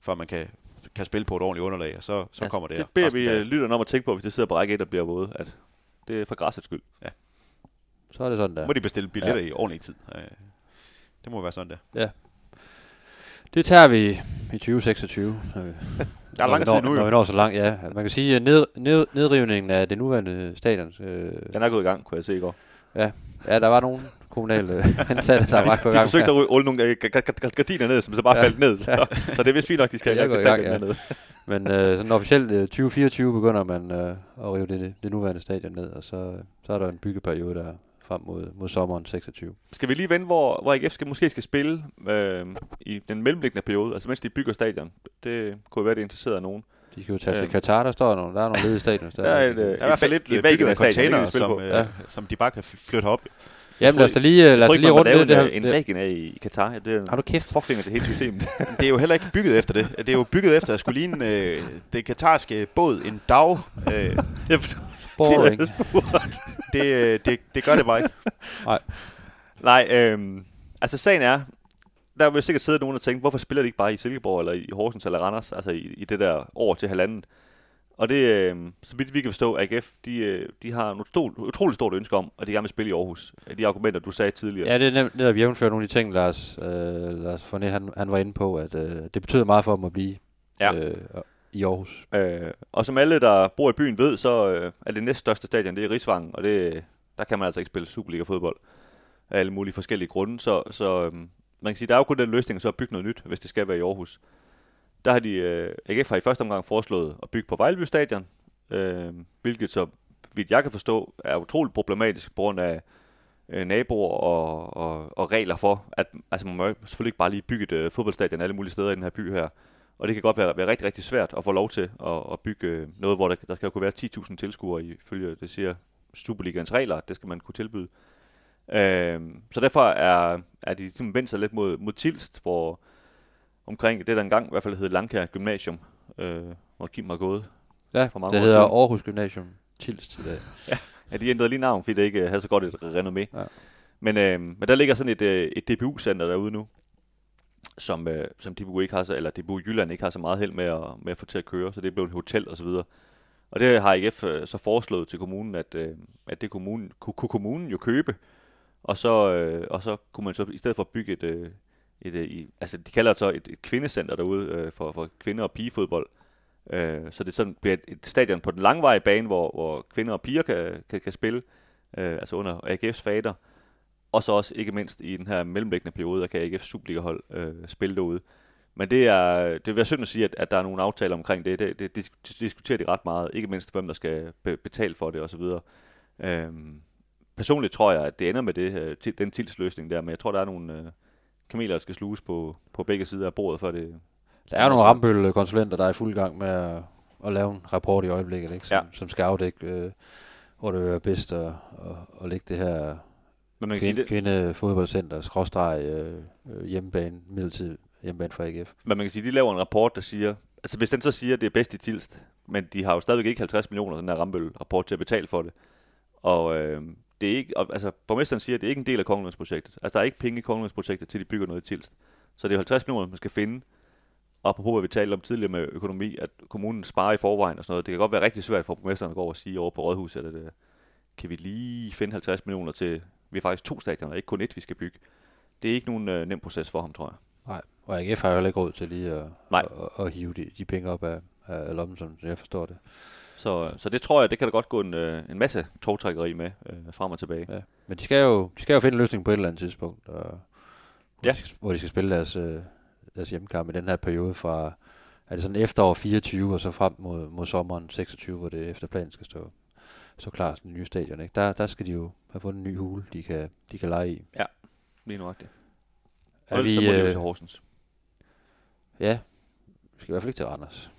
A: for man kan, kan spille på et ordentligt underlag, og så, så kommer det
F: det beder vi øh,
A: derefter.
F: lytterne om at tænke på, hvis det sidder på række 1 og bliver våde, at det er for græssets skyld.
E: Så er det sådan der.
A: må de bestille billetter ja. i ordentlig tid. Øh, det må være sådan der.
E: Det tager vi i 2026. når vi-
A: Der er
E: når
A: lang tid
E: når,
A: nu
E: Når
A: jo.
E: vi når så langt, ja. Man kan sige, at ned, ned, nedrivningen af det nuværende stadion, øh,
F: Den er gået i gang, kunne jeg se i går.
E: ja, der var nogle kommunale ansatte, der var gået i
F: De
E: gang.
F: forsøgte at rulle nogle øh, ga- ga- ga- gardiner ned, som så bare faldt ned. Så, det er vist fint nok, de skal have
E: gang, ja.
F: dernede.
E: Men øh, sådan officielt øh, 2024 begynder man øh, at rive det, det nuværende stadion ned, og så, så er der en byggeperiode der frem mod, mod sommeren 26.
F: Skal vi lige vende, hvor, hvor AGF skal, måske skal spille øh, i den mellemliggende periode, altså mens de bygger stadion. Det kunne være, det interesserer nogen.
E: De skal jo tage til Qatar, der står nogle, der er nogle ledige stadion. Der,
F: Der er et, øh,
A: Der er i hvert fald
F: Et-
A: lidt
F: et
A: øh, bygget af
F: Væggen-stadion,
A: container,
F: det kan vi spille
A: som, øh,
E: Ja.
A: som de bare kan fl- flytte op.
E: Jamen lad os da lige, øh, lad os lige
F: lave
E: det, det, her,
F: en, en
E: det,
F: Væggen af i Katar. Det er
E: Har du kæft?
F: fuckfinger til hele systemet.
A: Det er jo heller ikke bygget efter det. Det er jo bygget efter at skulle ligne øh, det katarske båd, en dag. Øh,
F: det er
E: boring.
A: det, øh, det, det gør det bare ikke.
F: Nej, øhm, altså sagen er, der vil sikkert sidde nogen og tænke, hvorfor spiller de ikke bare i Silkeborg, eller i Horsens, eller Randers, altså i, i det der år til halvandet. Og det, øh, så vidt vi kan forstå, AGF, de, øh, de har et stort, utroligt stort ønske om, at de gerne vil spille i Aarhus. De argumenter, du sagde tidligere.
E: Ja, det er nemt, netop jævnført nogle af de ting, Lars, øh, Lars Forné, han, han var inde på, at øh, det betyder meget for dem at blive
F: Ja.
E: øh, i Aarhus.
F: Øh, og som alle, der bor i byen ved, så øh, er det næststørste stadion, det er Rigsvangen, og det, der kan man altså ikke spille Superliga-fodbold af alle mulige forskellige grunde. Så, så øh, man kan sige, der er jo kun den løsning så at bygge noget nyt, hvis det skal være i Aarhus. Der har de, øh, AGF har i første omgang foreslået at bygge på Vejleby Stadion, øh, hvilket så vidt jeg kan forstå, er utroligt problematisk på grund af øh, naboer og, og, og regler for, at altså, man må selvfølgelig ikke bare lige bygge et øh, fodboldstadion alle mulige steder i den her by her. Og det kan godt være, være rigtig, rigtig svært at få lov til at, at bygge øh, noget, hvor der, der skal kunne være 10.000 tilskuere ifølge, det siger Superligans regler, det skal man kunne tilbyde. Øh, så derfor er, er de ligesom vendt sig lidt mod, mod Tilst, hvor omkring det, der engang i hvert fald hed Langkær Gymnasium, øh, hvor Kim har gået.
E: Ja,
F: For mange
E: det hedder
F: siden.
E: Aarhus Gymnasium Tilst i dag.
F: Ja, de ændrede lige navn, fordi det ikke øh, havde så godt et renommé.
E: Ja.
F: Men, øh, men der ligger sådan et, øh, et DBU-center derude nu, som, øh, som DBU ikke har så, eller DBU Jylland ikke har så meget held med at, med at få til at køre, så det er blevet et hotel og så videre. Og det har IF øh, så foreslået til kommunen, at, øh, at det kommunen, kunne, kunne kommunen jo købe, og så, øh, og så kunne man så i stedet for bygge et, øh, et, øh, i, altså de kalder det så et, et kvindecenter derude øh, for, for kvinder- og pigefodbold. Øh, så det sådan bliver et, et stadion på den langvarige bane, hvor, hvor kvinder og piger kan, kan, kan spille, øh, altså under AGF's fader. Og så også ikke mindst i den her mellemliggende periode, der kan AGF's Superliga-hold øh, spille derude. Men det er, det vil være synd at sige, at, at der er nogle aftaler omkring det. Det, det, det diskuterer de ret meget. Ikke mindst hvem, der skal be, betale for det osv. Øhm, personligt tror jeg, at det ender med det, øh, til, den tilsløsning der, men jeg tror, der er nogle øh, kameler, der skal sluges på, på begge sider af bordet, for det...
E: Der er nogle Rambøl-konsulenter, der er i fuld gang med at, at lave en rapport i øjeblikket, ikke? Som,
F: Ja.
E: som skal afdække, øh, hvor det vil være bedst at, at, at lægge det her
F: Men man kan sige,
E: kvinde,
F: det,
E: kvindefodboldcenter, skråstreg, øh, øh, hjemmebane, midlertid hjemmebane for AGF.
F: men man kan sige, de laver en rapport, der siger... Altså hvis den så siger, at det er bedst i Tilst, men de har jo stadigvæk ikke 50 millioner, den her Rambøl-rapport, til at betale for det. Og øh, det er ikke, altså, borgmesteren siger, at det er ikke en del af Kongelandsprojektet. Altså, der er ikke penge i Kongelandsprojektet, til de bygger noget i Tilst. Så det er 50 millioner, man skal finde. Og apropos, hvad vi talte om tidligere med økonomi, at kommunen sparer i forvejen og sådan noget. Det kan godt være rigtig svært for borgmesteren at gå over og sige over på Rådhuset, at øh, kan vi lige finde 50 millioner til, vi har faktisk to stadioner, ikke kun et, vi skal bygge. Det er ikke nogen øh, nem proces for ham, tror jeg.
E: Nej, og AGF har jo heller ikke råd til lige at,
F: Nej.
E: at, at, at hive de, de penge op af, af lommen, som jeg forstår det.
F: Så, så det tror jeg, det kan der godt gå en, øh, en masse togtrækkeri med øh, frem og tilbage.
E: Ja. Men de skal, jo, de skal jo finde en løsning på et eller andet tidspunkt, og, hvor,
F: Ja.
E: de skal, hvor de skal spille deres, øh, deres hjemmekamp i den her periode fra, er det sådan efterår 24 og så frem mod, mod sommeren 26, hvor det efter planen skal stå, stå klar til den nye stadion. Ikke? Der, der skal de jo have fundet en ny hule, de kan, de kan lege i.
F: Lige nu det.
E: Er vi,
F: så må de
E: øh,
F: til Horsens.
E: ja, vi skal i hvert fald ikke til Randers.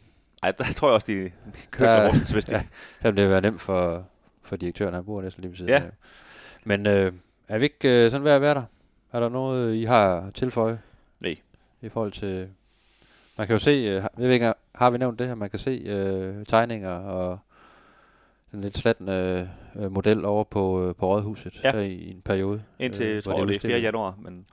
F: Ej, der tror jeg også, de kører til
E: Der-
F: Horsens, hvis de...
E: ja. Det vil være nemt for, for direktøren, han bor næsten lige ved siden
F: Ja.
E: af. Men øh, er vi ikke øh, sådan ved at være der? Er der noget, I har at tilføje?
F: Nej.
E: I forhold til... Man kan jo se, øh, jeg ved ikke, har vi nævnt det her, man kan se øh, tegninger og en lidt slattende øh, model over på, øh, på Rådhuset
F: Ja.
E: her i, i en periode.
F: Indtil,
E: øh,
F: jeg tror, det er
E: udstillet.
F: 4. januar, men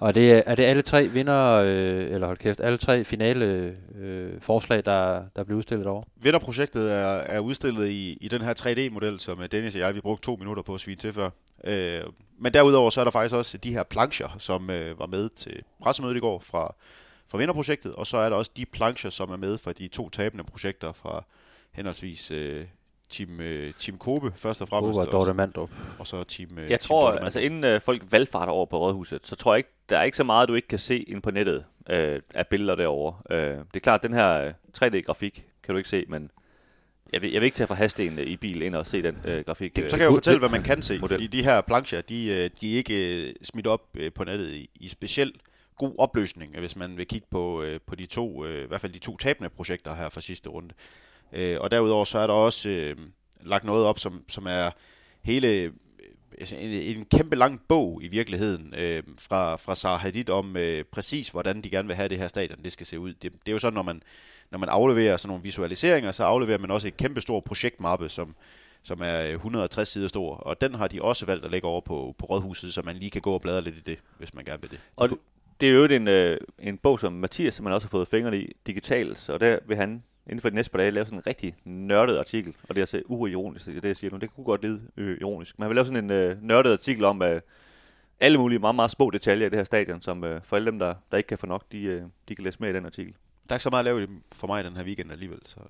E: og er det, er det alle tre vinder, øh, eller hold kæft, alle tre finale øh, forslag, der, der bliver udstillet over?
A: Vinderprojektet er, er udstillet i, i den her 3D-model, som øh, Dennis og jeg vi brugte to minutter på at svine til før. Øh, men derudover så er der faktisk også de her plancher, som øh, var med til pressemødet i går fra, fra vinderprojektet, og så er der også de plancher, som er med fra de to tabende projekter fra henholdsvis øh, Team, øh, team Kobe først og fremmest,
E: Håber
A: og,
E: Dorte
A: så-
E: Mandrup.
A: og så Team øh,
F: jeg
A: team
F: tror, altså inden øh, folk valgfarter over på Rådhuset, så tror jeg ikke, der er ikke så meget, du ikke kan se ind på nettet øh, af billeder derovre. Øh, det er klart, den her øh, 3D-grafik kan du ikke se, men jeg vil, jeg vil ikke tage fra hasten i bil ind og se den øh, grafik.
A: Det,
F: øh,
A: så kan jeg jo fortælle, hvad man kan se,
F: model.
A: fordi de her plancher, de, øh, de er ikke øh, smidt op på nettet i, i specielt god opløsning, hvis man vil kigge på, på de to, i hvert fald de to tabende projekter her fra sidste runde. Øh, og derudover så er der også øh, lagt noget op, som, som er hele øh, en, en kæmpe lang bog i virkeligheden øh, fra, fra Sarah Hadid om øh, præcis, hvordan de gerne vil have det her stadion, det skal se ud. Det, det er jo sådan, når man, når man afleverer sådan nogle visualiseringer, så afleverer man også et kæmpe stor projektmappe, som, som er øh, 160 sider stor, og den har de også valgt at lægge over på, på rådhuset, så man lige kan gå og bladre lidt i det, hvis man gerne vil det.
F: Og det, det er jo en, øh, en bog, som Mathias som man også har fået fingrene i digitalt, så der vil han inden for de næste par dage lave sådan en rigtig nørdet artikel, og det er altså uironisk, det er det, jeg siger nu. Det kunne godt lyde øh, ironisk. Men han vil lave sådan en øh, nørdet artikel om øh, alle mulige meget, meget små detaljer i det her stadion, som øh, for alle dem, der, der ikke kan få nok, de, øh, de kan læse med i den artikel.
A: Der er ikke så meget at lave for mig den her weekend alligevel, så,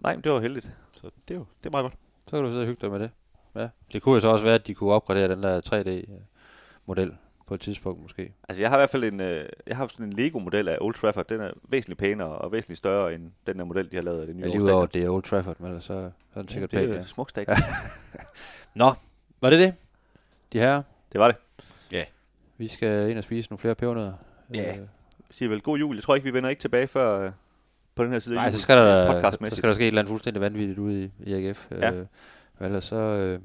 F: Nej, men det var heldigt.
A: så det, er jo, det er meget godt.
E: Så kan du sidde og hygge dig med det. Ja. Det kunne jo så også være, at de kunne opgradere den der 3D-model på et tidspunkt måske.
F: Altså, jeg har i hvert fald en, øh, jeg har sådan en Lego-model af Old Trafford. Den er væsentligt pænere og væsentligt større end den der model, de har lavet af det nye
E: Ja, lige udover, det er Old Trafford, men ellers så, så er den
F: Ja,
E: sikkert
F: det er
E: ja.
F: smukt stadion.
E: Nå, var det det? De her,
F: det var det.
E: vi skal ind og spise nogle flere pebernødder.
F: Ja.
E: Øh,
F: Jeg siger vel god jul. Jeg tror ikke, vi vender ikke tilbage før øh, på den her side. af
E: Nej, så skal, der,
F: øh,
E: så skal der ske et eller andet fuldstændig vanvittigt ude i, i AGF.
F: Ja.
E: Øh, men ellers så, øh,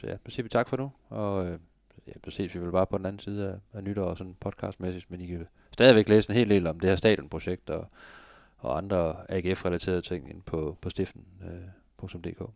E: så ja, så siger vi tak for nu, og øh, ja, så ses vi vel bare på den anden side af, af nytår, og sådan podcastmæssigt, men I kan stadigvæk læse en hel del om det her stadionprojekt og, og andre AGF-relaterede ting ind på, på stiften.dk. Øh,